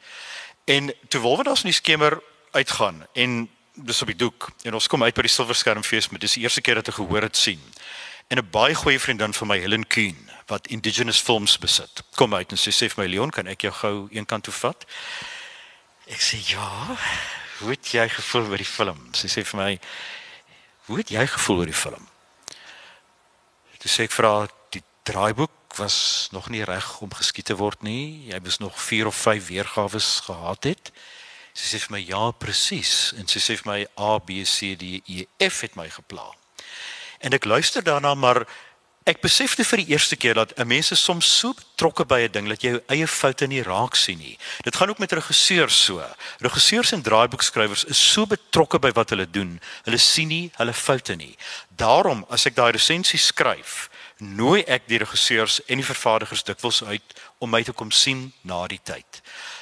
En toe Wolwe dan in die skemer uitgaan en dis op die doek en ons kom uit by die silverskermfees met dis die eerste keer dat ek gehoor het sien. En 'n baie goeie vriendin van my Helen Kuhn wat indigenous films besit. Kom uit en sy sê vir my Leon, kan ek jou gou een kant toe vat? Ek sê ja. Hoe het jy gevoel oor die film? Sy sê vir my, hoe het jy gevoel oor die film? Toe sê ek vir haar die draaiboek was nog nie reg om geskiet te word nie. Jy was nog 4 of 5 weergawe gehad het. Sy sê vir my ja, presies. En sy sê vir my A B C D E F het my gepla. En ek luister daarna maar Ek besef dit vir die eerste keer dat 'n mens soms so betrokke by 'n ding dat jy jou eie foute nie raak sien nie. Dit gaan ook met regisseurs so. Regisseurs en draaiboekskrywers is so betrokke by wat hulle doen. Hulle sien nie hulle foute nie. Daarom as ek daai resensie skryf, nooi ek die regisseurs en die vervaardigers dikwels uit om my te kom sien na die tyd.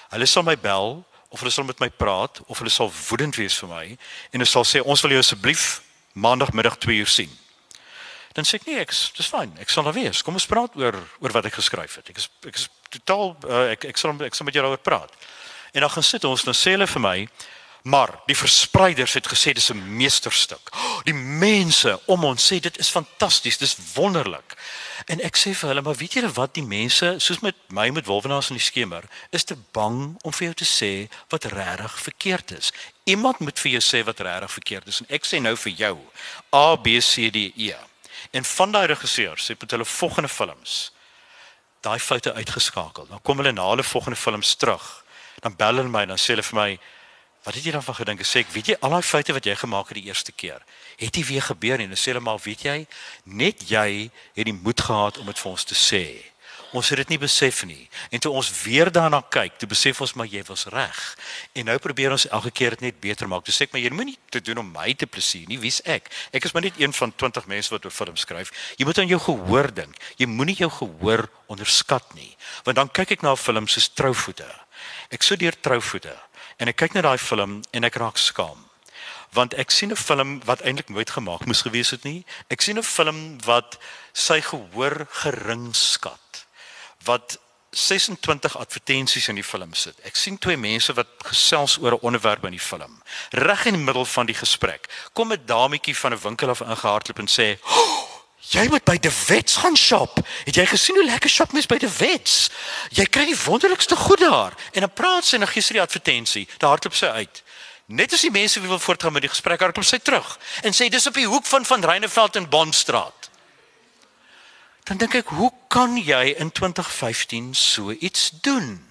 Hulle sal my bel of hulle sal met my praat of hulle sal woedend wees vir my en hulle sal sê ons wil jou asseblief maandagmiddag 2 uur sien dan sê ek nee, ek dis fyn. Ek sal daar wees. Kom ons praat oor oor wat ek geskryf het. Ek is ek is totaal uh, ek ek sal ek sal met jou daaroor praat. En dan gaan sit ons dan sê hulle vir my, maar die verspreiders het gesê dis 'n meesterstuk. *gasps* Die mense om ons sê dit is fantasties, dis wonderlik. En ek sê vir hulle, maar weet julle wat die mense soos met my met wolwenaars in die skemer is te bang om vir jou te sê wat regtig verkeerd is. Iemand moet vir jou sê wat regtig verkeerd is en ek sê nou vir jou A B C D E. En van daai regisseurs het met hulle volgende films daai foute uitgeskakel. Dan kom hulle na hulle volgende films terug. Dan bel hulle my en dan sê hulle vir my, "Wat het jy dan van gedink?" Sê, "Ek weet jy al daai foute wat jy gemaak het die eerste keer, het nie weer gebeur nie." En dan sê hulle maar, "Weet jy, net jy het die moed gehad om dit vir ons te sê." Ons het dit nie besef nie. En toe ons weer daarna kyk, toe besef ons maar jy was reg. En nou probeer ons elke keer dit net beter maak. Toe sê ek maar jy moenie te doen om my te plesier nie. Wie's ek? Ek is maar net een van 20 mense wat oor film skryf. Jy moet aan jou gehoor dink. Jy moenie jou gehoor onderskat nie. Want dan kyk ek na 'n film soos Trouvoete. Ek sou deur Trouvoete en ek kyk na daai film en ek raak skaam want ek sien 'n film wat eintlik nooit gemaak moes gewees het nie. Ek sien 'n film wat sy gehoor gering skat wat 26 advertensies in die film sit. Ek sien twee mense wat gesels oor 'n onderwerp in die film. Reg in die middel van die gesprek kom 'n dametjie van 'n winkel af ingehardloop en sê: "Jy moet by De Wets gaan shop. Het jy gesien hoe lekker shop mens by De Wets? Jy kry die wonderlikste goed daar." En dan praat sy en dan gee sy die advertensie. Daar hardloop sy uit. Net as die mense wie wil voortgaan met die gesprek, hardloop sy terug en sê: "Dis op die hoek van van Reyneveld en Bondstraat." Dan dink ek hoe kan jy in 2015 so iets doen?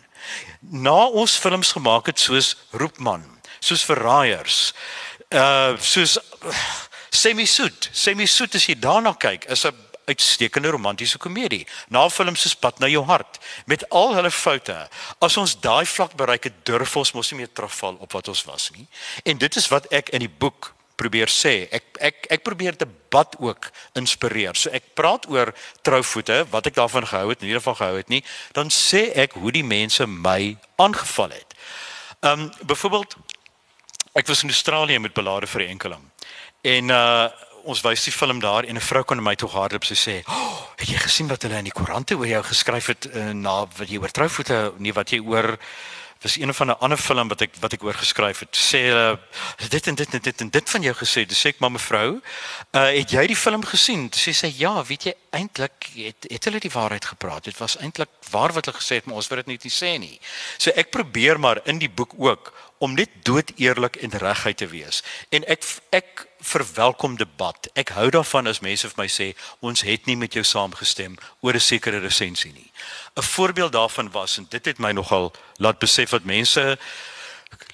Na ons films gemaak het soos Roepman, soos Verraaiers, uh soos *sighs* uh, Semi-Soet, Semi-Soet as jy daarna kyk, is 'n uitstekende romantiese komedie. Na films soos Pad na jou hart met al hulle foute. As ons daai vlak bereik het, durf ons mos nie meer terugval op wat ons was nie. En dit is wat ek in die boek probeer sê. Ek ek ek probeer debat ook inspireer. So ek praat oor trouvoete, wat ek daarvan gehou het, in ieder geval gehou het nie, dan sê ek hoe die mense my aangeval het. Ehm um, byvoorbeeld ek was in Australië met belade vir enkeling. En uh ons wys die film daar en 'n vrou kon my toe hardop sê sê, oh, "Het jy gesien wat hulle in die koerante oor jou geskryf het uh, na wat jy oor trouvoete, nie wat jy oor was een van 'n ander film wat ek wat ek oor geskryf het. Sê hulle uh, dit en dit en dit en dit van jou gesê. Dis sê ek maar mevrou, uh het jy die film gesien? Sê sy ja, weet jy eintlik het het hulle die waarheid gepraat. Dit was eintlik waar wat hulle gesê het, maar ons wil dit net nie sê nie. So ek probeer maar in die boek ook om net dood eerlik en reguit te wees. En ek ek verwelkom debat. Ek hou daarvan as mense vir my sê ons het nie met jou saamgestem oor 'n sekere resensie nie. 'n Voorbeeld daarvan was en dit het my nogal laat besef dat mense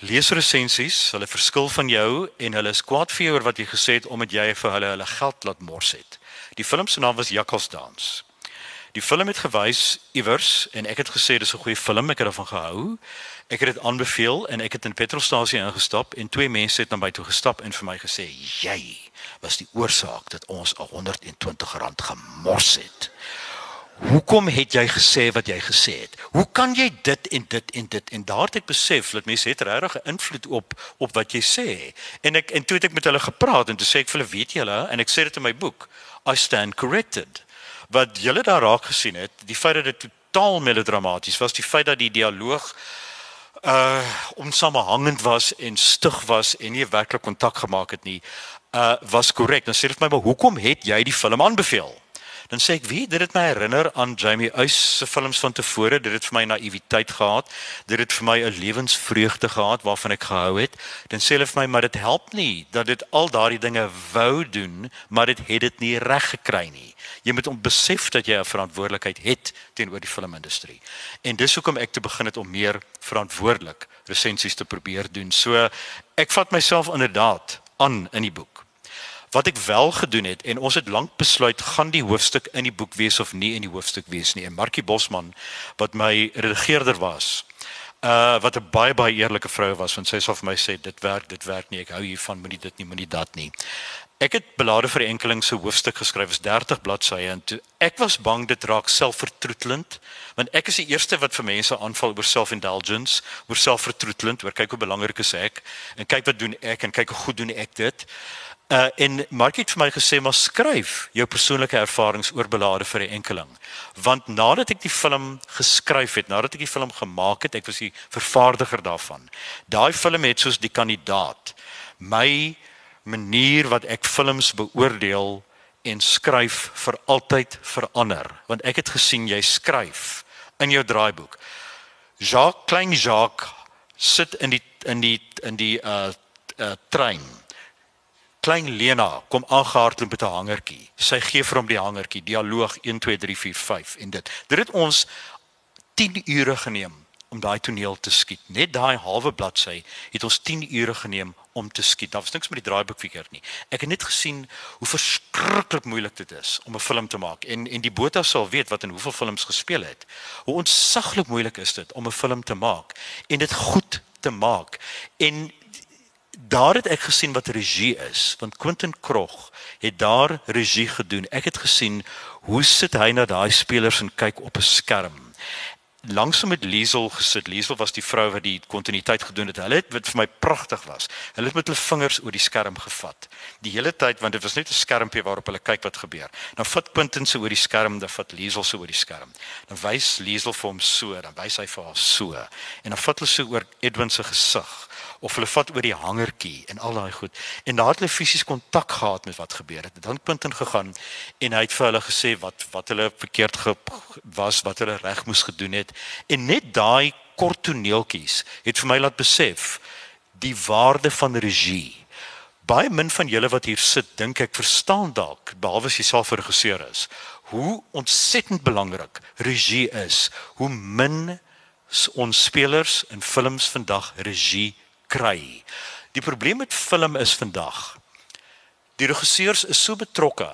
lees resensies, hulle verskil van jou en hulle is kwaad vir jou oor wat jy gesê het omdat jy vir hulle hulle geld laat mors het. Die film se naam was Jakkalsdans. Die film het gewys iewers en ek het gesê dis 'n goeie film, ek het daarvan gehou. Ek het dit aanbeveel en ek het in petrolstasie ingestap en twee mense het na my toe gestap en vir my gesê: "Jy was die oorsaak dat ons 'n 120 rand gemors het." Hoekom het jy gesê wat jy gesê het? Hoe kan jy dit en dit en dit en daar het ek besef dat mense het regtig 'n invloed op op wat jy sê. En ek en toe het ek met hulle gepraat en toe sê ek vir hulle, weet julle, en ek sê dit in my boek, I stand corrected. Wat julle daar raak gesien het, die feit dat dit totaal melodramaties was, die feit dat die dialoog uh onsamehangend was en stug was en nie werklik kontak gemaak het nie, uh was korrek. Dan sê dit vir my, maar hoekom het jy die film aanbeveel? Dan sê ek, "Wie, dit het my herinner aan Jamie Uys se films van tevore. Dit het vir my naïwiteit gehad. Dit het vir my 'n lewensvreugde gehad waarvan ek gehou het." Dan sê hulle vir my, "Maar dit help nie dat dit al daardie dinge wou doen, maar dit het dit nie reg gekry nie." Jy moet besef dat jy 'n verantwoordelikheid het teenoor die filmindustrie. En dis hoekom ek te begin het om meer verantwoordelik resensies te probeer doen. So ek vat myself inderdaad aan in die boek. Wat ek wel gedoen het en ons het lank besluit gaan die hoofstuk in die boek wees of nie in die hoofstuk wees nie. En Markie Bosman wat my redigeerder was, uh wat 'n baie baie eerlike vrou was, want sy sê vir my sê dit werk, dit werk nie. Ek hou hiervan, moenie dit nie, moenie dat nie. Ek het belade vir enkeling se hoofstuk geskryf, is 30 bladsye en toe ek was bang dit raak selfvertroetelend, want ek is die eerste wat vir mense aanval oor self-indulgence, oor selfvertroetelend, oor kyk hoe belangrik is ek en kyk wat doen ek en kyk hoe goed doen ek dit. Uh en Mark het vir my gesê maar skryf jou persoonlike ervarings oor belade vir 'n enkeling. Want nadat ek die film geskryf het, nadat ek die film gemaak het, ek was die vervaardiger daarvan. Daai film het soos die kandidaat my manier wat ek films beoordeel en skryf vir altyd verander want ek het gesien jy skryf in jou draaiboek Jacques Klein Jacques sit in die in die in die uh uh trein Klein Lena kom aangehardloop met 'n hangertjie sy gee vir hom die hangertjie dialoog 1 2 3 4 5 en dit dit het ons 10 ure geneem om daai toneel te skiet net daai halwe bladsy het ons 10 ure geneem om te skiet. Daar was niks met die draaiboek verkeerd nie. Ek het net gesien hoe verskriklik moeilik dit is om 'n film te maak en en die Botha sal weet wat in hoeveel films gespeel het. Hoe ontsaglik moeilik is dit om 'n film te maak en dit goed te maak. En daar het ek gesien wat regie is, want Quentin Krog het daar regie gedoen. Ek het gesien hoe sit hy na daai spelers en kyk op 'n skerm langsom met Liesel gesit. Liesel was die vrou wat die kontinuïteit gedoen het. Hulle het wat vir my pragtig was. Hulle het met hulle vingers oor die skerm gevat. Die hele tyd want dit was net 'n skermpie waarop hulle kyk wat gebeur. Dan vat Quentin se oor die skerm, dan vat Liesel se oor die skerm. Dan wys Liesel vir hom so, dan wys hy vir haar so. En dan vat hulle so oor Edwin se gesig of hulle vat oor die hangertjie en al daai goed. En daar het hulle fisies kontak gehad met wat gebeur het. Dan punt in gegaan en hy het vir hulle gesê wat wat hulle verkeerd ge, was, wat hulle reg moes gedoen het. En net daai kort toneeltjies het vir my laat besef die waarde van regie. Baie min van julle wat hier sit, dink ek verstaan dalk behalwe as jy self regisseur is, hoe ontsettend belangrik regie is. Hoe min ons spelers in films vandag regie kry. Die probleem met film is vandag die regisseurs is so betrokke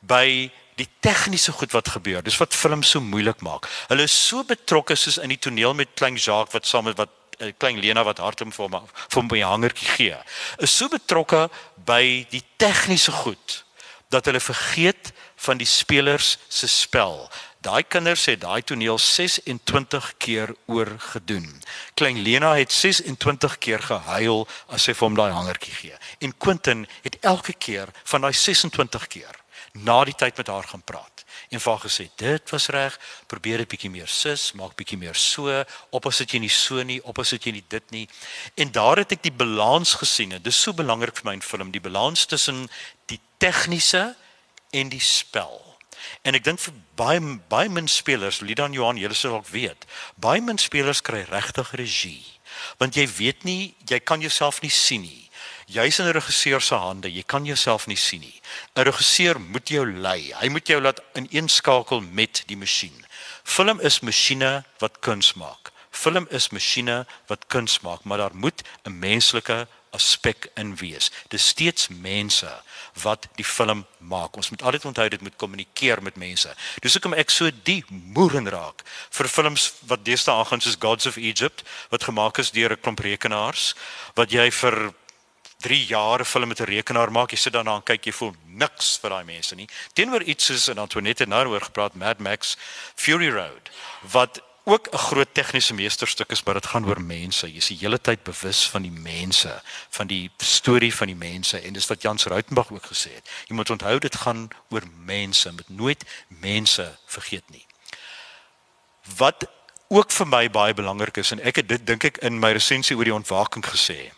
by die tegniese goed wat gebeur. Dis wat film so moeilik maak. Hulle is so betrokke soos in die toneel met Klein Jacques wat saam met wat uh, klein Lena wat hardom vir hom vir hom 'n hangertjie gee. Is so betrokke by die tegniese goed dat hulle vergeet van die spelers se spel. Daai kinders het daai toneel 26 keer oorgedoen. Klein Lena het 26 keer gehuil as sy vir hom daai hangertjie gee. En Quentin het elke keer van daai 26 keer na die tyd met haar gaan praat. En vir haar gesê, "Dit was reg, probeer dit bietjie meer sis, maak bietjie meer so, op as dit jy nie so nie, op as dit jy nie dit nie." En daar het ek die balans gesien. Dit is so belangrik vir my in film, die balans tussen die tegniese en die spel. En ek dink vir baie baie min spelers, Lidan Johan, julle sal ook weet, baie min spelers kry regtig regie. Want jy weet nie, jy kan jouself nie sien nie. Jy's in 'n regisseur se hande, jy kan jouself nie sien nie. 'n Regisseur moet jou lei. Hy moet jou laat ineenskakel met die masjien. Film is masjiene wat kuns maak. Film is masjiene wat kuns maak, maar daar moet 'n menslike aspek in wees. Dis steeds mense wat die film maak. Ons moet altyd onthou dit moet kommunikeer met mense. Dis hoekom ek so die moeren raak vir films wat deesdae aangaan soos Gods of Egypt wat gemaak is deur 'n klomp rekenaars wat jy vir 3 jaar film met 'n rekenaar maak. Jy sit daarna en kyk jy voel niks vir daai mense nie. Teenoor iets soos en Antoinette nou oor gepraat Mad Max Fury Road wat ook 'n groot tegniese meesterstuk is, maar dit gaan oor mense. Jy is die hele tyd bewus van die mense, van die storie van die mense en dis wat Jans Rautenbach ook gesê het. Jy moet onthou dit gaan oor mense, moet nooit mense vergeet nie. Wat ook vir my baie belangrik is en ek het dit dink ek in my resensie oor die ontwaking gesê,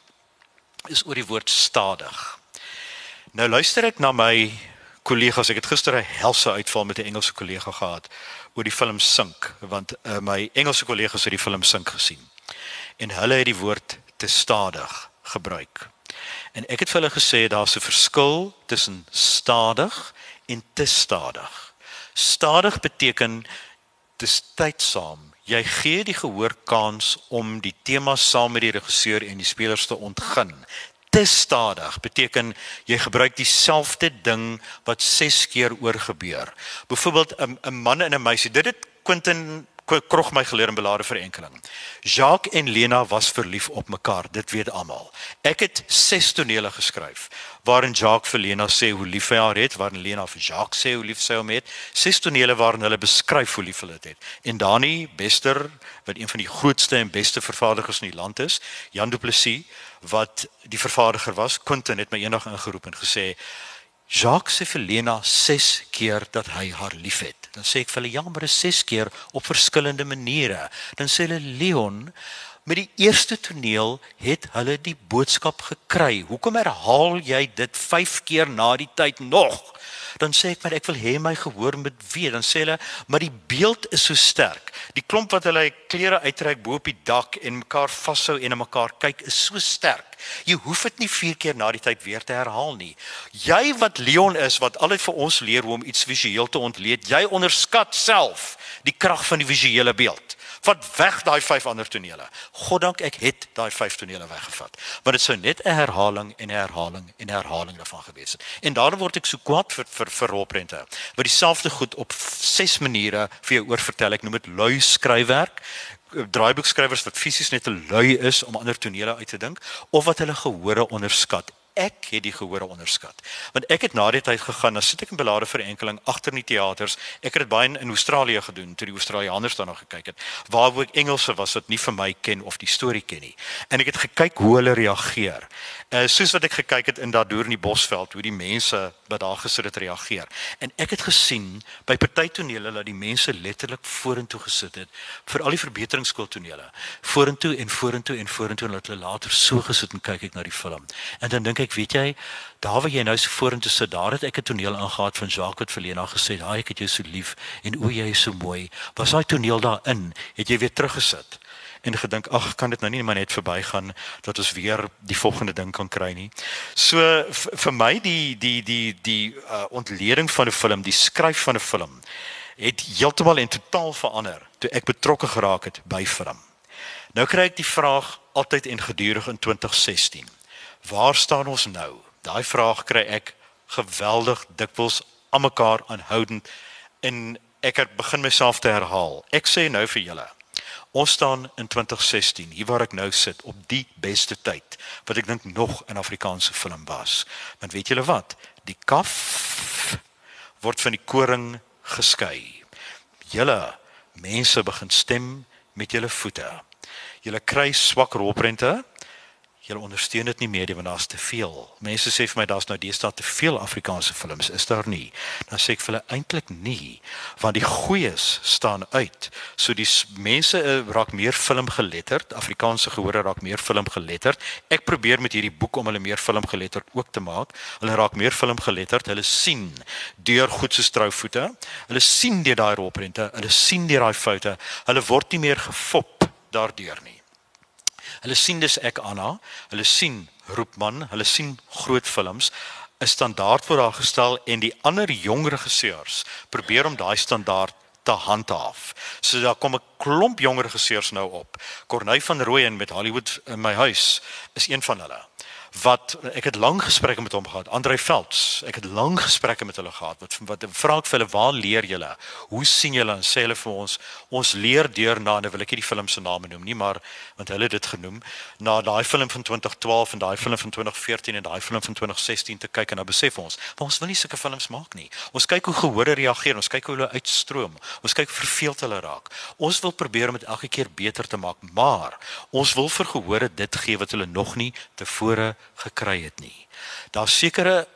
is oor die woord stadig. Nou luister ek na my kollegas, ek het gister 'n helse uitval met 'n Engelse kollega gehad oor die film Sink want uh, my Engelse kollegas het die film Sink gesien. En hulle het die woord te stadig gebruik. En ek het vir hulle gesê daar's 'n verskil tussen stadig en te stadig. Stadig beteken dis tydsaam. Jy gee die gehoor kans om die tema saam met die regisseur en die spelers te ontgin te stadig beteken jy gebruik dieselfde ding wat 6 keer oor gebeur. Byvoorbeeld 'n 'n man en 'n meisie. Dit het Quentin krog my geleer in belade verenkeling. Jacques en Lena was verlief op mekaar, dit weet almal. Ek het 6 tonele geskryf waarin Jacques vir Lena sê hoe lief hy haar het, waarin Lena vir Jacques sê hoe lief sy hom het. 6 tonele waarin hulle beskryf hoe lief hulle dit het. En Dani Bester, wat een van die grootste en beste vervaardigers in die land is, Jan Du Plessis wat die vervaardiger was, Quentin het my eendag ingeroep en gesê Jacques sê vir Lena 6 keer dat hy haar liefhet. Dan sê ek vir hulle ja, maar dit is 6 keer op verskillende maniere. Dan sê hulle Leon, met die eerste toneel het hulle die boodskap gekry. Hoekom herhaal jy dit 5 keer na die tyd nog? dan sê ek maar ek wil hê my gehoor moet weet. Dan sê hulle maar die beeld is so sterk. Die klomp wat hulle klere uittrek bo op die dak en mekaar vashou en na mekaar kyk is so sterk. Jy hoef dit nie vier keer na die tyd weer te herhaal nie. Jy wat Leon is wat altyd vir ons leer hoe om iets visueel te ontleed jy onderskat self die krag van die visuele beeld Vat weg daai vyf ander tonele. Goddank ek het daai vyf tonele weggevat. Want dit sou net 'n herhaling en 'n herhaling en 'n herhaling daarvan gewees het. En daarom word ek so kwaad vir vir vir rolprente. Wat dieselfde goed op ses maniere vir jou oorvertel. Ek noem dit lui skryfwerk draaiboekskrywers wat fisies net te lui is om ander tonele uit te dink of wat hulle gehore onderskat ek het die gehore onderskat. Want ek het na die tyd gegaan, dan sit ek in belade vir enkeling agter in die teaters. Ek het dit baie in, in Australië gedoen toe die Australiërs daar nog gekyk het. Waar ek Engelse was wat nie vir my ken of die storie ken nie. En ek het gekyk hoe hulle reageer. Uh soos wat ek gekyk het in daardeur in die Bosveld hoe die mense wat daar gesit het reageer. En ek het gesien by party tonele dat die mense letterlik vorentoe gesit het vir al die verbeteringsskooltonele. Vorentoe en vorentoe en vorentoe en hulle later so gesit en kyk ek na die film. En dan dink ek, weet jy, daar waar jy nou so vorentoe sit, daar het ek 'n toneel aangegaat van Jacques wat Verlena gesê, "Haai, ek het jou so lief en o, jy is so mooi." Was daai toneel daarin? Het jy weer teruggesit? En gedink, ag, kan dit nou nie maar net verbygaan dat ons weer die volgende ding kan kry nie. So vir my die die die die uh, ontleding van 'n film, die skryf van 'n film het heeltemal en totaal verander toe ek betrokke geraak het by film. Nou kry ek die vraag altyd en gedurig in 2016 waar staan ons nou? Daai vraag kry ek geweldig dikwels aan mekaar aanhoudend en ek het begin myself te herhaal. Ek sê nou vir julle. Ons staan in 2016, hier waar ek nou sit, op die beste tyd wat ek dink nog in Afrikaanse film was. Want weet julle wat? Die kaf word van die koring geskei. Julle mense begin stem met julle voete. Julle kry swak rolprente julle ondersteun dit nie meer nie want daar's te veel. Mense sê vir my daar's nou deesdae te veel Afrikaanse films. Is daar nie? Dan sê ek vir hulle eintlik nie, want die goeies staan uit. So die mense uh, raak meer film geletterd, Afrikaanse gehore raak meer film geletterd. Ek probeer met hierdie boek om hulle meer film geletterd ook te maak. Hulle raak meer film geletterd. Hulle sien deur goed se strouvoete. Hulle sien deur daai rolprente. Hulle sien deur daai foute. Hulle word nie meer gefop daardeur nie. Hulle sien dis ek Anna, hulle sien Roepman, hulle sien groot films 'n standaard voor daar gestel en die ander jong regisseurs probeer om daai standaard te handhaaf. So daar kom 'n klomp jong regisseurs nou op. Corneil van Rooyen met Hollywood in my huis is een van hulle wat ek het lang gesprekke met hom gehad. Andre Velds, ek het lang gesprekke met hulle gehad. Wat wat vra ek vir hulle, waar leer julle? Hoe sien julle en sê hulle vir ons, ons leer deur na, nou wil ek nie die film se name noem nie, maar want hulle het dit genoem, na daai film van 2012 en daai film van 2014 en daai film van 2016 te kyk en nou besef ons, maar ons wil nie sulke films maak nie. Ons kyk hoe gehore reageer, ons kyk hoe hulle uitstroom. Ons kyk verveeld hulle raak. Ons wil probeer om dit elke keer beter te maak, maar ons wil vir gehore dit gee wat hulle nog nie tevore gekry het nie. Daar's sekere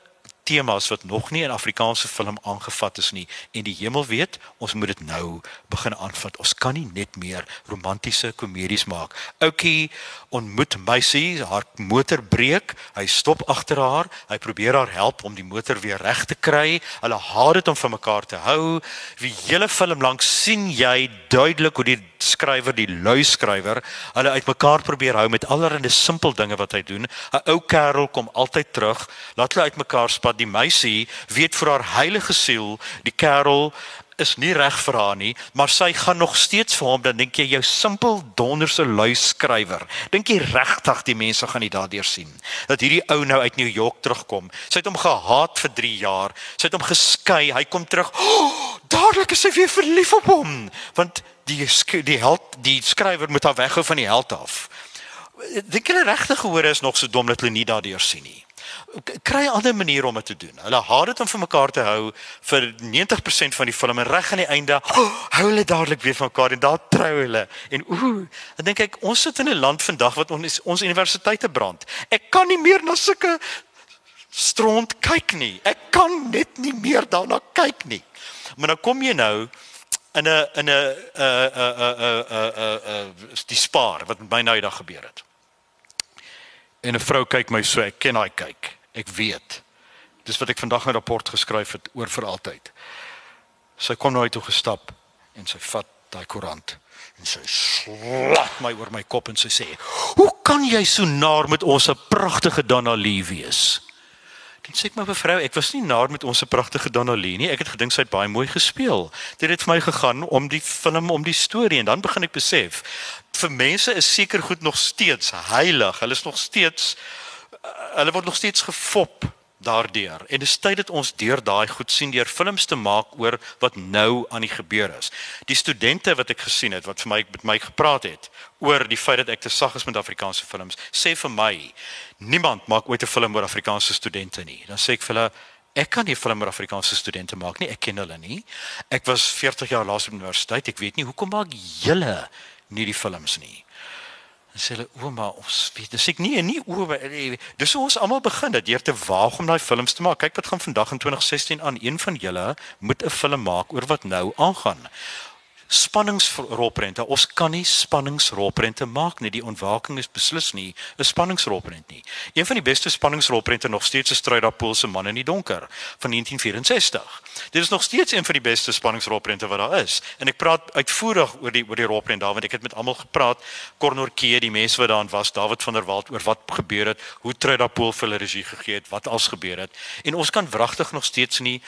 temas wat nog nie in Afrikaanse film aangevat is nie en die hemel weet ons moet dit nou begin aanvat. Ons kan nie net meer romantiese komedies maak. Oukie ontmoet meisie, haar motor breek, hy stop agter haar, hy probeer haar help om die motor weer reg te kry. Hulle haat dit om van mekaar te hou. Die hele film lank sien jy duidelik hoe die skrywer, die lui skrywer, hulle uitmekaar probeer hou met allerlei simpel dinge wat hy doen. 'n Ou kerel kom altyd terug, laat hulle uitmekaar spat. Die meisie weet vir haar heilige siel, die kerel is nie reg vir haar nie, maar sy gaan nog steeds vir hom. Dan dink jy jou simpel donderse lui skrywer. Dink jy regtig die mense gaan nie daardeur sien dat hierdie ou nou uit New York terugkom. Sy het hom gehaat vir 3 jaar. Sy het hom geskei. Hy kom terug. Oh, dadelik is sy weer verlief op hom. Want die die held die skrywer moet haar weghou van die held af. Dink hulle regtig gehoor is nog so dom dat hulle nie daardeur sien nie. Kry 'n ander manier om dit te doen. Hulle haat dit om vir mekaar te hou vir 90% van die film en reg aan die einde *gasps* oh, hou hulle dadelik weer van mekaar en daar trou hulle. En ooh, dan dink ek ons sit in 'n land vandag wat ons ons universiteite brand. Ek kan nie meer na sulke stront kyk nie. Ek kan net nie meer daarna kyk nie. Maar nou kom jy nou in 'n in 'n uh uh uh uh uh uh die spaar wat met my nou eendag gebeur het. En 'n vrou kyk my so, ek ken daai kyk. Ek weet. Dis wat ek vandag 'n rapport geskryf het oor vir altyd. Sy kom nou uit toe gestap en sy vat daai koerant en sy slat my oor my kop en sy sê: "Hoe kan jy so naar met ons 'n pragtige Donna Lee wees?" Dan sê ek my mevrou, ek was nie naar met ons se pragtige Donnelly nie. Ek het gedink sy het baie mooi gespeel. Dit het vir my gegaan om die film, om die storie en dan begin ek besef vir mense is seker goed nog steeds heilig. Hulle is nog steeds uh, hulle word nog steeds gefop daardeur. En dis tyd dat ons deur daai goed sien deur films te maak oor wat nou aan die gebeur is. Die studente wat ek gesien het wat vir my met my gepraat het oor die feit dat ek te sag is met Afrikaanse films, sê vir my niemand maak ooit 'n film oor Afrikaanse studente nie. Dan sê ek vir hulle ek kan nie film oor Afrikaanse studente maak nie. Ek ken hulle nie. Ek was 40 jaar laas op universiteit. Ek weet nie hoekom maak julle nie die films nie. En sê hulle ouma ons weet dis ek nie nie oor dis hoe ons almal begin dat deur te waag om daai films te maak. Kyk wat gaan vandag in 2016 aan. Een van julle moet 'n film maak oor wat nou aangaan spanningsrolprente. Ons kan nie spanningsrolprente maak nie. Die ontwaking is beslis nie 'n spanningsrolprent nie. Een van die beste spanningsrolprente nog steeds is Struidapool se Man in die donker van 1964. Dit is nog steeds een van die beste spanningsrolprente wat daar is. En ek praat uitvoerig oor die oor die rolprent daar want ek het met almal gepraat, Kornorkee, die mense wat daarin was, David van der Walt oor wat gebeur het, hoe Struidapool vir hulle regie gegee het, wat als gebeur het. En ons kan wragtig nog steeds nie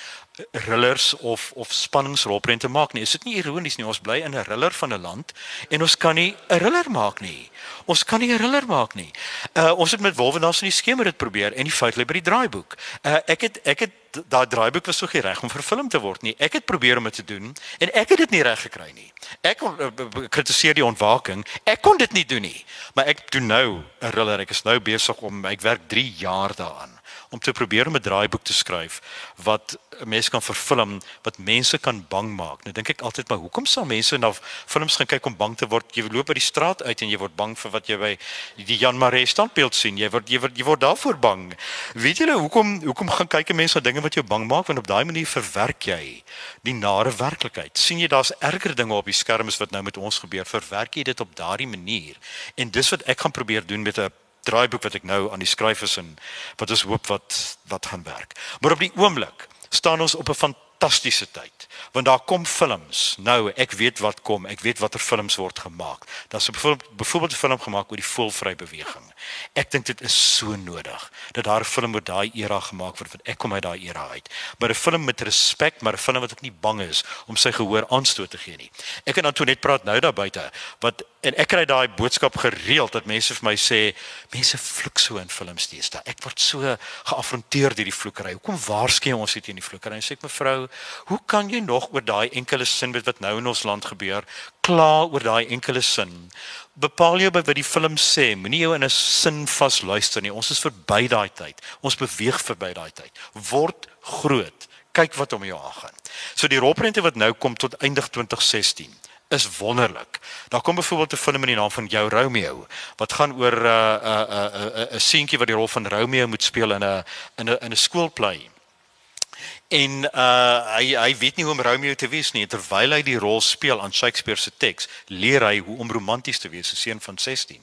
rillers of of spanningsrolprente maak nie. Is dit nie ironies nie? Ons bly in 'n riller van 'n land en ons kan nie 'n riller maak nie. Ons kan nie 'n thriller maak nie. Uh ons het met Wolwenaars in die skemer dit probeer en die fout lê by die draaiboek. Uh ek het ek het daai draaiboek was so reg om vervilm te word nie. Ek het probeer om dit te doen en ek het dit nie reg gekry nie. Ek uh, kritiseer die ontwaking. Ek kon dit nie doen nie. Maar ek doen nou 'n thriller. Ek is nou besig om ek werk 3 jaar daaraan om te probeer om 'n draaiboek te skryf wat mense kan vervilm wat mense kan bang maak. Nou dink ek altyd maar hoekom sal mense na films gaan kyk om bang te word? Jy loop by die straat uit en jy word bang vir wat jy by die Jan Maree standbeeld sien. Jy word jy word jy word daarvoor bang. Weet julle hoekom hoekom gaan kyk mense na dinge wat jou bang maak want op daai manier verwerk jy die nare werklikheid. sien jy daar's erger dinge op die skerms wat nou met ons gebeur. Verwerk jy dit op daardie manier. En dis wat ek gaan probeer doen met 'n draaiboek wat ek nou aan die skryf is en wat ons hoop wat wat gaan werk. Maar op die oomblik staan ons op 'n fantastiese tyd want daar kom films. Nou, ek weet wat kom. Ek weet watter films word gemaak. Daar's 'n byvoorbeeld 'n film gemaak oor die voelvry beweging. Ek dink dit is so nodig dat daar 'n film oor daai era gemaak word want ek kom uit daai era uit. Maar 'n film met respek, maar 'n film wat ook nie bang is om sy gehoor aanstoot te gee nie. Ek en Antoinette praat nou daar buite wat en ek kry daai boodskap gereeld dat mense vir my sê mense vloek so in films teesta. Ek word so geafronteer deur die vloekery. Hoekom waarsku ons dit teen die vloekery? En sê ek mevrou, hoe kan jy nog oor daai enkele sin wat nou in ons land gebeur, kla oor daai enkele sin? bepaal jou by wat die film sê. Moenie jou in 'n sin vasluister nie. Ons is verby daai tyd. Ons beweeg verby daai tyd. Word groot. Kyk wat om jou aangaan. So die rolprente wat nou kom tot eindig 2016 is wonderlik. Daar kom byvoorbeeld 'n film in die naam van Jou Romeo wat gaan oor 'n 'n 'n 'n 'n seentjie wat die rol van Romeo moet speel in 'n in 'n 'n skoolplay. En uh hy hy weet nie hoe om Romeo te wees nie terwyl hy die rol speel aan Shakespeare se teks, leer hy hoe om romanties te wees, 'n seun van 16.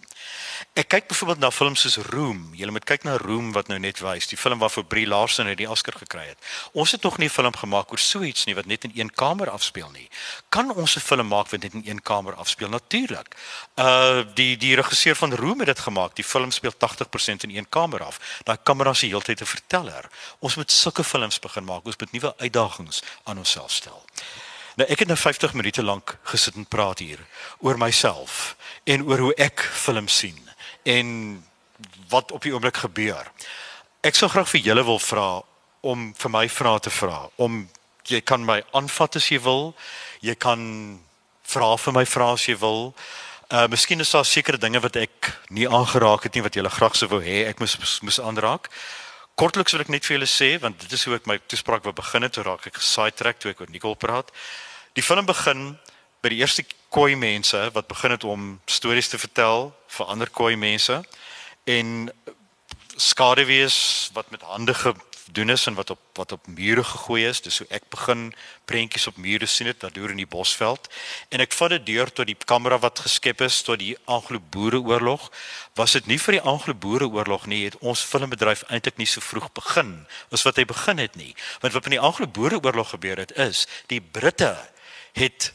Ek kyk byvoorbeeld na films soos Room. Jy moet kyk na Room wat nou net wys, die film waarvoor Brie Larson het die Oscar gekry het. Ons het nog nie 'n film gemaak oor so iets nie wat net in een kamer afspeel nie. Kan ons 'n film maak wat net in een kamer afspeel? Natuurlik. Uh die die regisseur van Room het dit gemaak. Die film speel 80% in een kamer af. Daai kamera se heeltyd 'n verteller. Ons moet sulke films begin maak. Ons moet nuwe uitdagings aan onsself stel. Nou ek het nou 50 minute lank gesit en praat hier oor myself en oor hoe ek films sien en wat op die oomblik gebeur. Ek sou graag vir julle wil vra om vir my vrae te vra. Om jy kan my aanvat as jy wil. Jy kan vra vir my vrae as jy wil. Uh miskien is daar sekere dinge wat ek nie aangeraak het nie wat julle graag sou wou hê ek moes moes aanraak. Kortliks wil ek net vir julle sê want dit is hoe ek my toespraak wou begin het, toe raak ek gesidetrack toe ek oor Nicole praat. Die film begin by die eerste koi mense wat begin het om stories te vertel vir ander koi mense en skaduwees wat met hande gedoen is en wat op wat op mure gegooi is. Dis hoe ek begin prentjies op mure sien dit daardeur in die bosveld. En ek vat dit deur tot die kamera wat geskep is tot die Anglo-Boereoorlog. Was dit nie vir die Anglo-Boereoorlog nie het ons filmbedryf eintlik nie so vroeg begin as wat hy begin het nie. Want wat in die Anglo-Boereoorlog gebeur het is die Britte het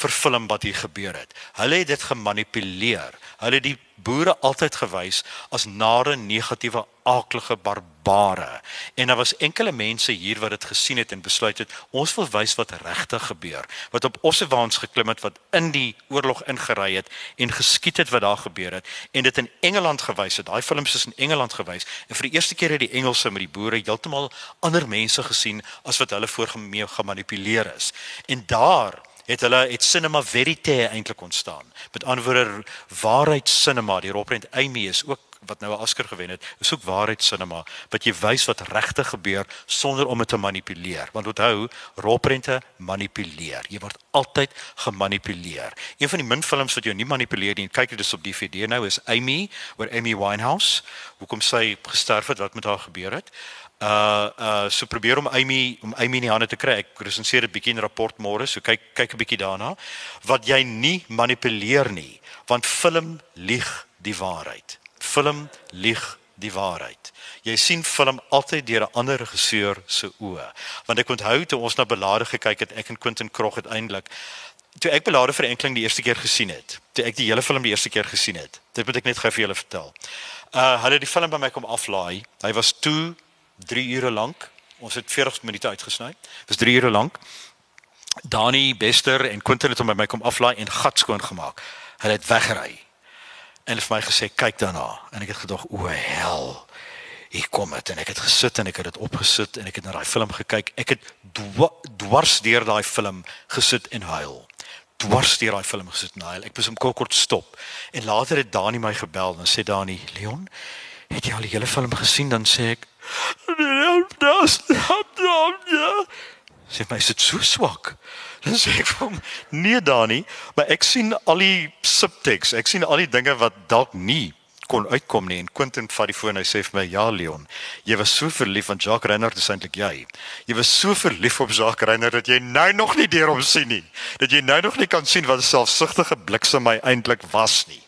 vervilm wat hier gebeur het. Hulle het dit gemanipuleer. Hulle het die boere altyd gewys as nare, negatiewe, aaklige barbare. En daar was enkele mense hier wat dit gesien het en besluit het ons wil wys wat regtig gebeur. Wat op ossewaans geklim het wat in die oorlog ingery het en geskiet het wat daar gebeur het en dit in Engeland gewys het. Daai films is in Engeland gewys en vir die eerste keer het die Engelse met die boere heeltemal ander mense gesien as wat hulle voorgemee gemanipuleer is. En daar het hulle het cinema verite eintlik ontstaan. Met ander woorde waarheid cinema, die rolprent Amy is ook wat nou 'n Oscar gewen het, is ook waarheid cinema wat jy wys wat regtig gebeur sonder om dit te manipuleer. Want onthou, rolprente manipuleer. Jy word altyd gemanipuleer. Een van die min films wat jou nie manipuleer nie, kyk dit is op DVD nou is Amy, oor Amy Winehouse, hoekom sy gesterf het, wat met haar gebeur het uh uh so probeer om Amy om Amy in die hande te kry. Ek resenseer 'n bietjie in rapport môre, so kyk kyk 'n bietjie daarna wat jy nie manipuleer nie, want film lieg die waarheid. Film lieg die waarheid. Jy sien film altyd deur 'n ander regisseur se oë. Want ek onthou toe ons na Belade gekyk het, ek en Quentin Krog uiteindelik toe ek Belade vir enkling die eerste keer gesien het. Toe ek die hele film die eerste keer gesien het. Dit moet ek net gou vir julle vertel. Uh hulle het die film by my kom aflaai. Hy was toe 3 ure lank. Ons het 40 minute uitgesny. Dit was 3 ure lank. Dani Bester en Quentin het hom by my kom aflaai en gat skoon gemaak. Hulle het weggery. en het vir my gesê kyk daarna en ek het gedog o hel hier kom dit en ek het gesit en ek het dit opgesit en ek het na daai film gekyk ek het dwars deur daai film gesit en huil dwars deur daai film gesit en huil ek moes hom kort stop en later het Dani my gebel en sê Dani Leon het jy al die hele film gesien? Dan sê ek das sê my is dit so swak? Dan sê ek vir hom nee Dani maar ek sien al die subtext ek sien al die dinge wat dalk nie kon uitkom nie. En Quentin vat die foon hy sê vir my ja Leon jy was so verlief aan Jacques Reinhardt is eintlik jy. Jy was so verlief op Jacques Reinhardt dat jy nou nog nie deur hom sien nie. Dat jy nou nog nie kan sien wat 'n selfsugtige bliksem my eintlik was nie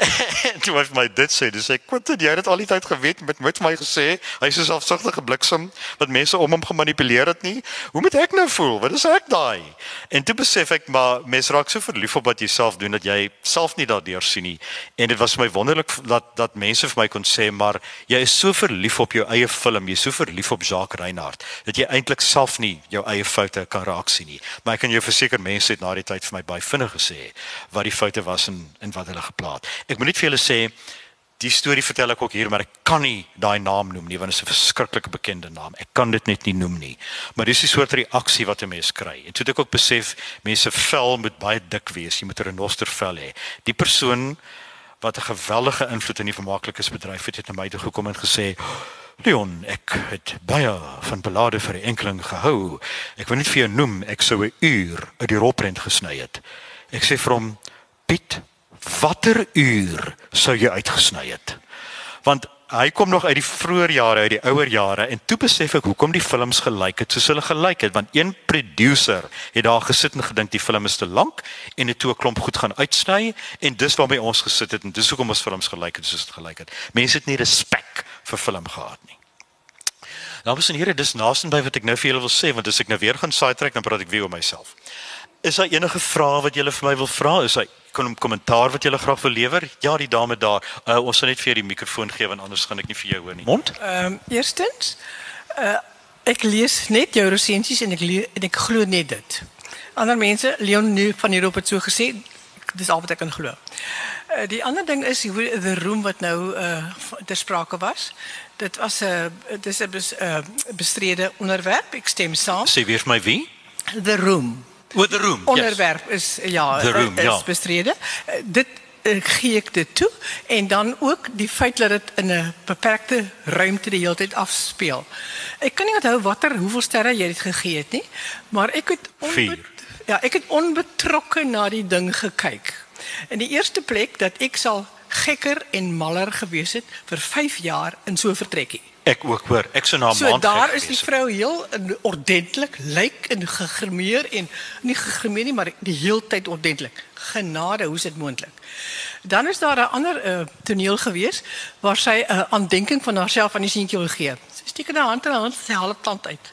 en *laughs* toe het my dit sê, dis ek kwint jy het al die tyd geweet met met my gesê, hy's so selfsugtige bliksem wat mense om hom gemanipuleer het nie. Hoe moet ek nou voel? Wat is ek daai? En toe besef ek maar mense raak so verlief op wat jy self doen dat jy self nie daardeur sien nie. En dit was vir my wonderlik dat dat mense vir my kon sê, maar jy is so verlief op jou eie film, jy's so verlief op Jacques Reinhardt dat jy eintlik self nie jou eie foute kan raak sien nie. Maar ek kan jou verseker mense het na die tyd vir my baie vinnig gesê wat die foute was en en wat hulle geplaas het. Ek moet net vir julle sê die storie vertel ek ook hier maar ek kan nie daai naam noem nie want dit is 'n verskriklike bekende naam. Ek kan dit net nie noem nie. Maar dis die soort reaksie wat 'n mens kry. En toe het ek ook besef mense vel moet baie dik wees. Jy moet 'n renostervel hê. Die persoon wat 'n geweldige invloed in die vermaaklikheidsbedryf het, het na my toe gekom en gesê Leon, ek het baie van belade vir die enkeling gehou. Ek wil net vir jou noem, ek sou 'n uur uit die roprent gesny het. Ek sê vir hom, Piet, watter uur sou jy uitgesny het? Want hy kom nog uit die vroeë jare, uit die ouer jare en toe besef ek hoekom die films gelyk het soos hulle gelyk het want een producer het daar gesit en gedink die film is te lank en het toe 'n klomp goed gaan uitsny en dis waarmee ons gesit het en dis hoekom ons films gelyk het soos dit gelyk het. Mense het nie respek vir film gehad nie. Nou mens en here dis naaste by wat ek nou vir julle wil sê want as ek nou weer gaan saai trek dan praat ek weer oor myself. Is daar enige vrae wat julle vir my wil vra? Is hy kon 'n kommentaar wat jy graag wil lewer? Ja, die dame daar. Uh, ons sal net vir jou die mikrofoon gee want anders gaan ek nie vir jou hoor nie. Mond?
Ehm um, eerstens uh ek lees net jou resensies en ek en ek glo net dit. Ander mense, Leon nu van hierop het so gesê, dis al wat ek kan glo. Uh, die ander ding is hoe the room wat nou uh ter sprake was. Dit was 'n uh, dis 'n bes, uh, bestrede onderwerp. Ek stem saam.
Sê weer vir my wie?
The room.
With the room.
Onderwerp yes. is ja, the room, is ja. bestrede. Uh, dit uh, gee ek dit toe en dan ook die feit dat dit in 'n beperkte ruimte die hele tyd afspeel. Ek kan nie onthou watter hoeveel sterre jy dit gegee het nie, maar ek het ja, ek het onbetrokke na die ding gekyk. In die eerste plek dat ek sal gekker en maller gewees het vir 5 jaar in so 'n vertrekkie.
Ek ook hoor. Ek sou na 'n
so, maand. So daar is die vrou heel ordentlik, lyk en gegrimeer en nie gegrimeer nie, maar die heeltyd ordentlik. Genade, hoe is dit moontlik? Dan is daar 'n ander uh, toneel gewees waar sy 'n uh, aandenking van haarself aan die seentjie wil gee. Sy steek haar hand in haar hand, sy haal 'n plant uit.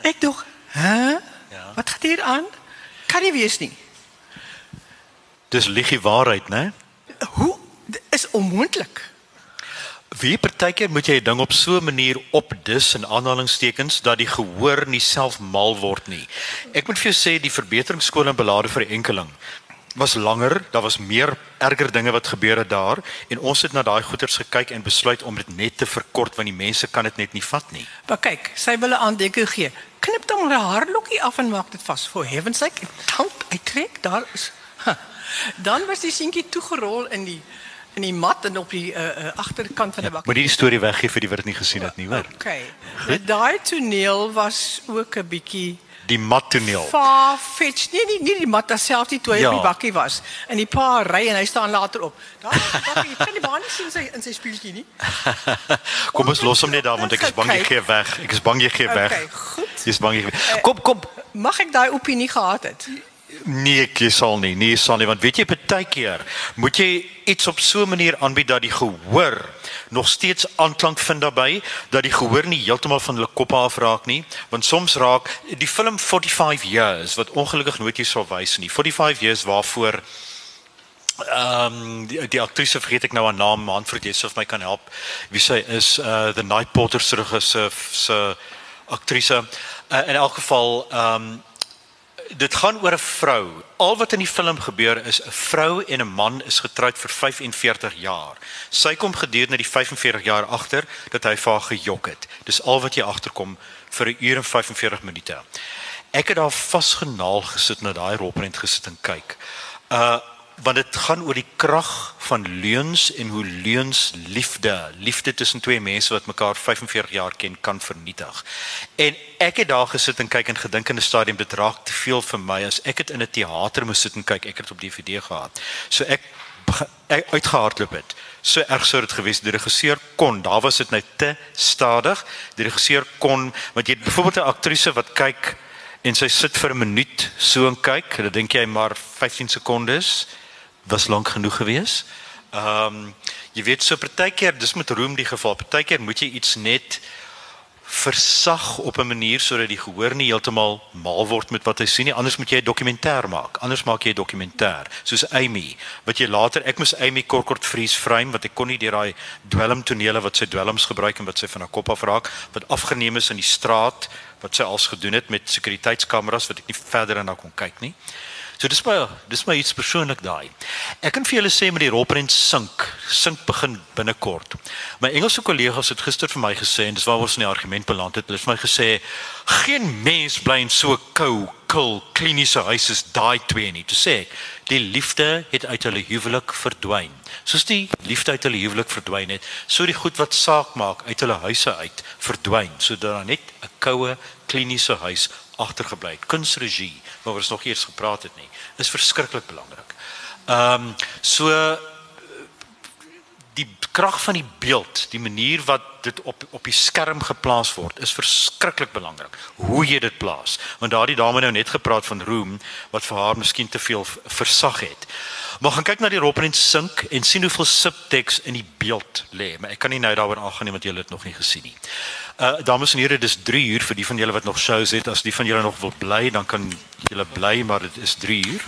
Ek dog, hè? Ja. Wat gaan hier aan? Kan nie wees nie.
Dis liggie waarheid, né?
Hoe is onmoontlik?
Wie partykeer moet jy 'n ding op so 'n manier opdis in aanhalingstekens dat die gehoor nie self mal word nie. Ek moet vir jou sê die verbeteringsskool en belade vir enkeling was langer, daar was meer erger dinge wat gebeur het daar en ons het na daai goeters gekyk en besluit om dit net te verkort want die mense kan dit net nie vat nie.
Maar kyk, sy wil 'n aandenking gee. Knip dan maar 'n haarlokkie af en maak dit vas. For heaven's sake, tand uittrek, daar is. Huh. *laughs* Dan was die seentjie toegerol in die in die mat en op die uh, uh, agterkant van die bak.
Ja, moet die storie weggee vir die wat dit nie gesien het nie, hoor.
Okay. Daai toneel was ook 'n bietjie
die mat toneel.
Farfetch. Nee, nie nie die mat self nie toe ja. op die bakkie was. En die pa ry en hy staan later op. Daar *laughs* bakkie, kan die baan nie sien sy in sy speeltjie nie. *laughs*
kom ons los hom net daar want ek is bang jy gee weg. Ek is bang jy gee weg.
Okay, goed.
Jy's bang jy. Kom kom.
Mag ek daai opinie gehad het?
Nee, ek sal nie. Nee, sal nie want weet jy baie keer moet jy iets op so 'n manier aanbied dat die gehoor nog steeds aanklank vind daarbey dat die gehoor nie heeltemal van hulle kop af raak nie want soms raak die film 45 years wat ongelukkig nooit hier sou wys nie 45 years waarvoor ehm um, die, die aktrise vergeet ek nou haar naam Manfred jy sou my kan help wie sy is uh the night porter se se aktrise uh, in elk geval ehm um, dit gaan oor 'n vrou. Al wat in die film gebeur is 'n vrou en 'n man is getroud vir 45 jaar. Sy kom gedurende die 45 jaar agter dat hy vir haar gejok het. Dis al wat jy agterkom vir 'n uur en 45 minute. Ek het daar vasgenaal gesit na daai rolprent gesit en kyk. Uh want dit gaan oor die krag van leuns en hoe leuns liefde, liefde tussen twee mense wat mekaar 45 jaar ken kan vernietig. En ek het daar gesit en kyk en gedink in 'n stadium dit raak te veel vir my as ek dit in 'n teater moet sit en kyk. Ek het dit op DVD gehad. So ek, ek uitgehardloop het. So erg sou dit gewees die regisseur kon. Daar was dit net te stadig. Die regisseur kon want jy het byvoorbeeld 'n aktrise wat kyk en sy sit vir 'n minuut so en kyk. Dan dink jy maar 15 sekondes was lank genoeg gewees. Ehm um, jy weet so partykeer dis met roem die geval. Partykeer moet jy iets net versag op 'n manier sodat die gehoor nie heeltemal mal word met wat hy sien nie. Anders moet jy 'n dokumentêr maak. Anders maak jy 'n dokumentêr soos Amy wat jy later ek moes Amy kort kort vries frame wat ek kon nie deur daai dwelm tonele wat sy dwelms gebruik en wat sy van haar kop af raak wat afgeneem is in die straat wat sy als gedoen het met sekuriteitskameras wat ek nie verder in daar kon kyk nie. So dis my dis my iets persoonlik daai. Ek kan vir julle sê met die rolprent sink, sink begin binnekort. My Engelse kollegas het gister vir my gesê en dis waar ons in die argument beland het. Hulle het vir my gesê geen mens bly in so kou, kil, kliniese huis is daai twee nie. Toe sê ek, die liefde het uit hulle huwelik verdwyn. Soos die liefde uit hulle huwelik verdwyn het, so die goed wat saak maak uit hulle huise uit verdwyn, sodat daar net 'n koue kliniese huis agtergebly het. Kunsregie waaroor ons nog eers gepraat het nie, is verskriklik belangrik. Ehm um, so die krag van die beeld, die manier wat dit op op die skerm geplaas word, is verskriklik belangrik. Hoe jy dit plaas. Want daardie dame nou net gepraat van Room wat vir haar miskien te veel versag het. Maar gaan kyk na die rolprent sink en sien hoeveel subtext in die beeld lê. Maar ek kan nie nou daaroor aangaan nie want julle het nog nie gesien nie. Uh dames en here, dis 3 uur vir die van julle wat nog shows het. As die van julle nog wil bly, dan kan julle bly, maar dit is 3 uur.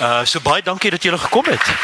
Uh so baie dankie dat julle gekom het.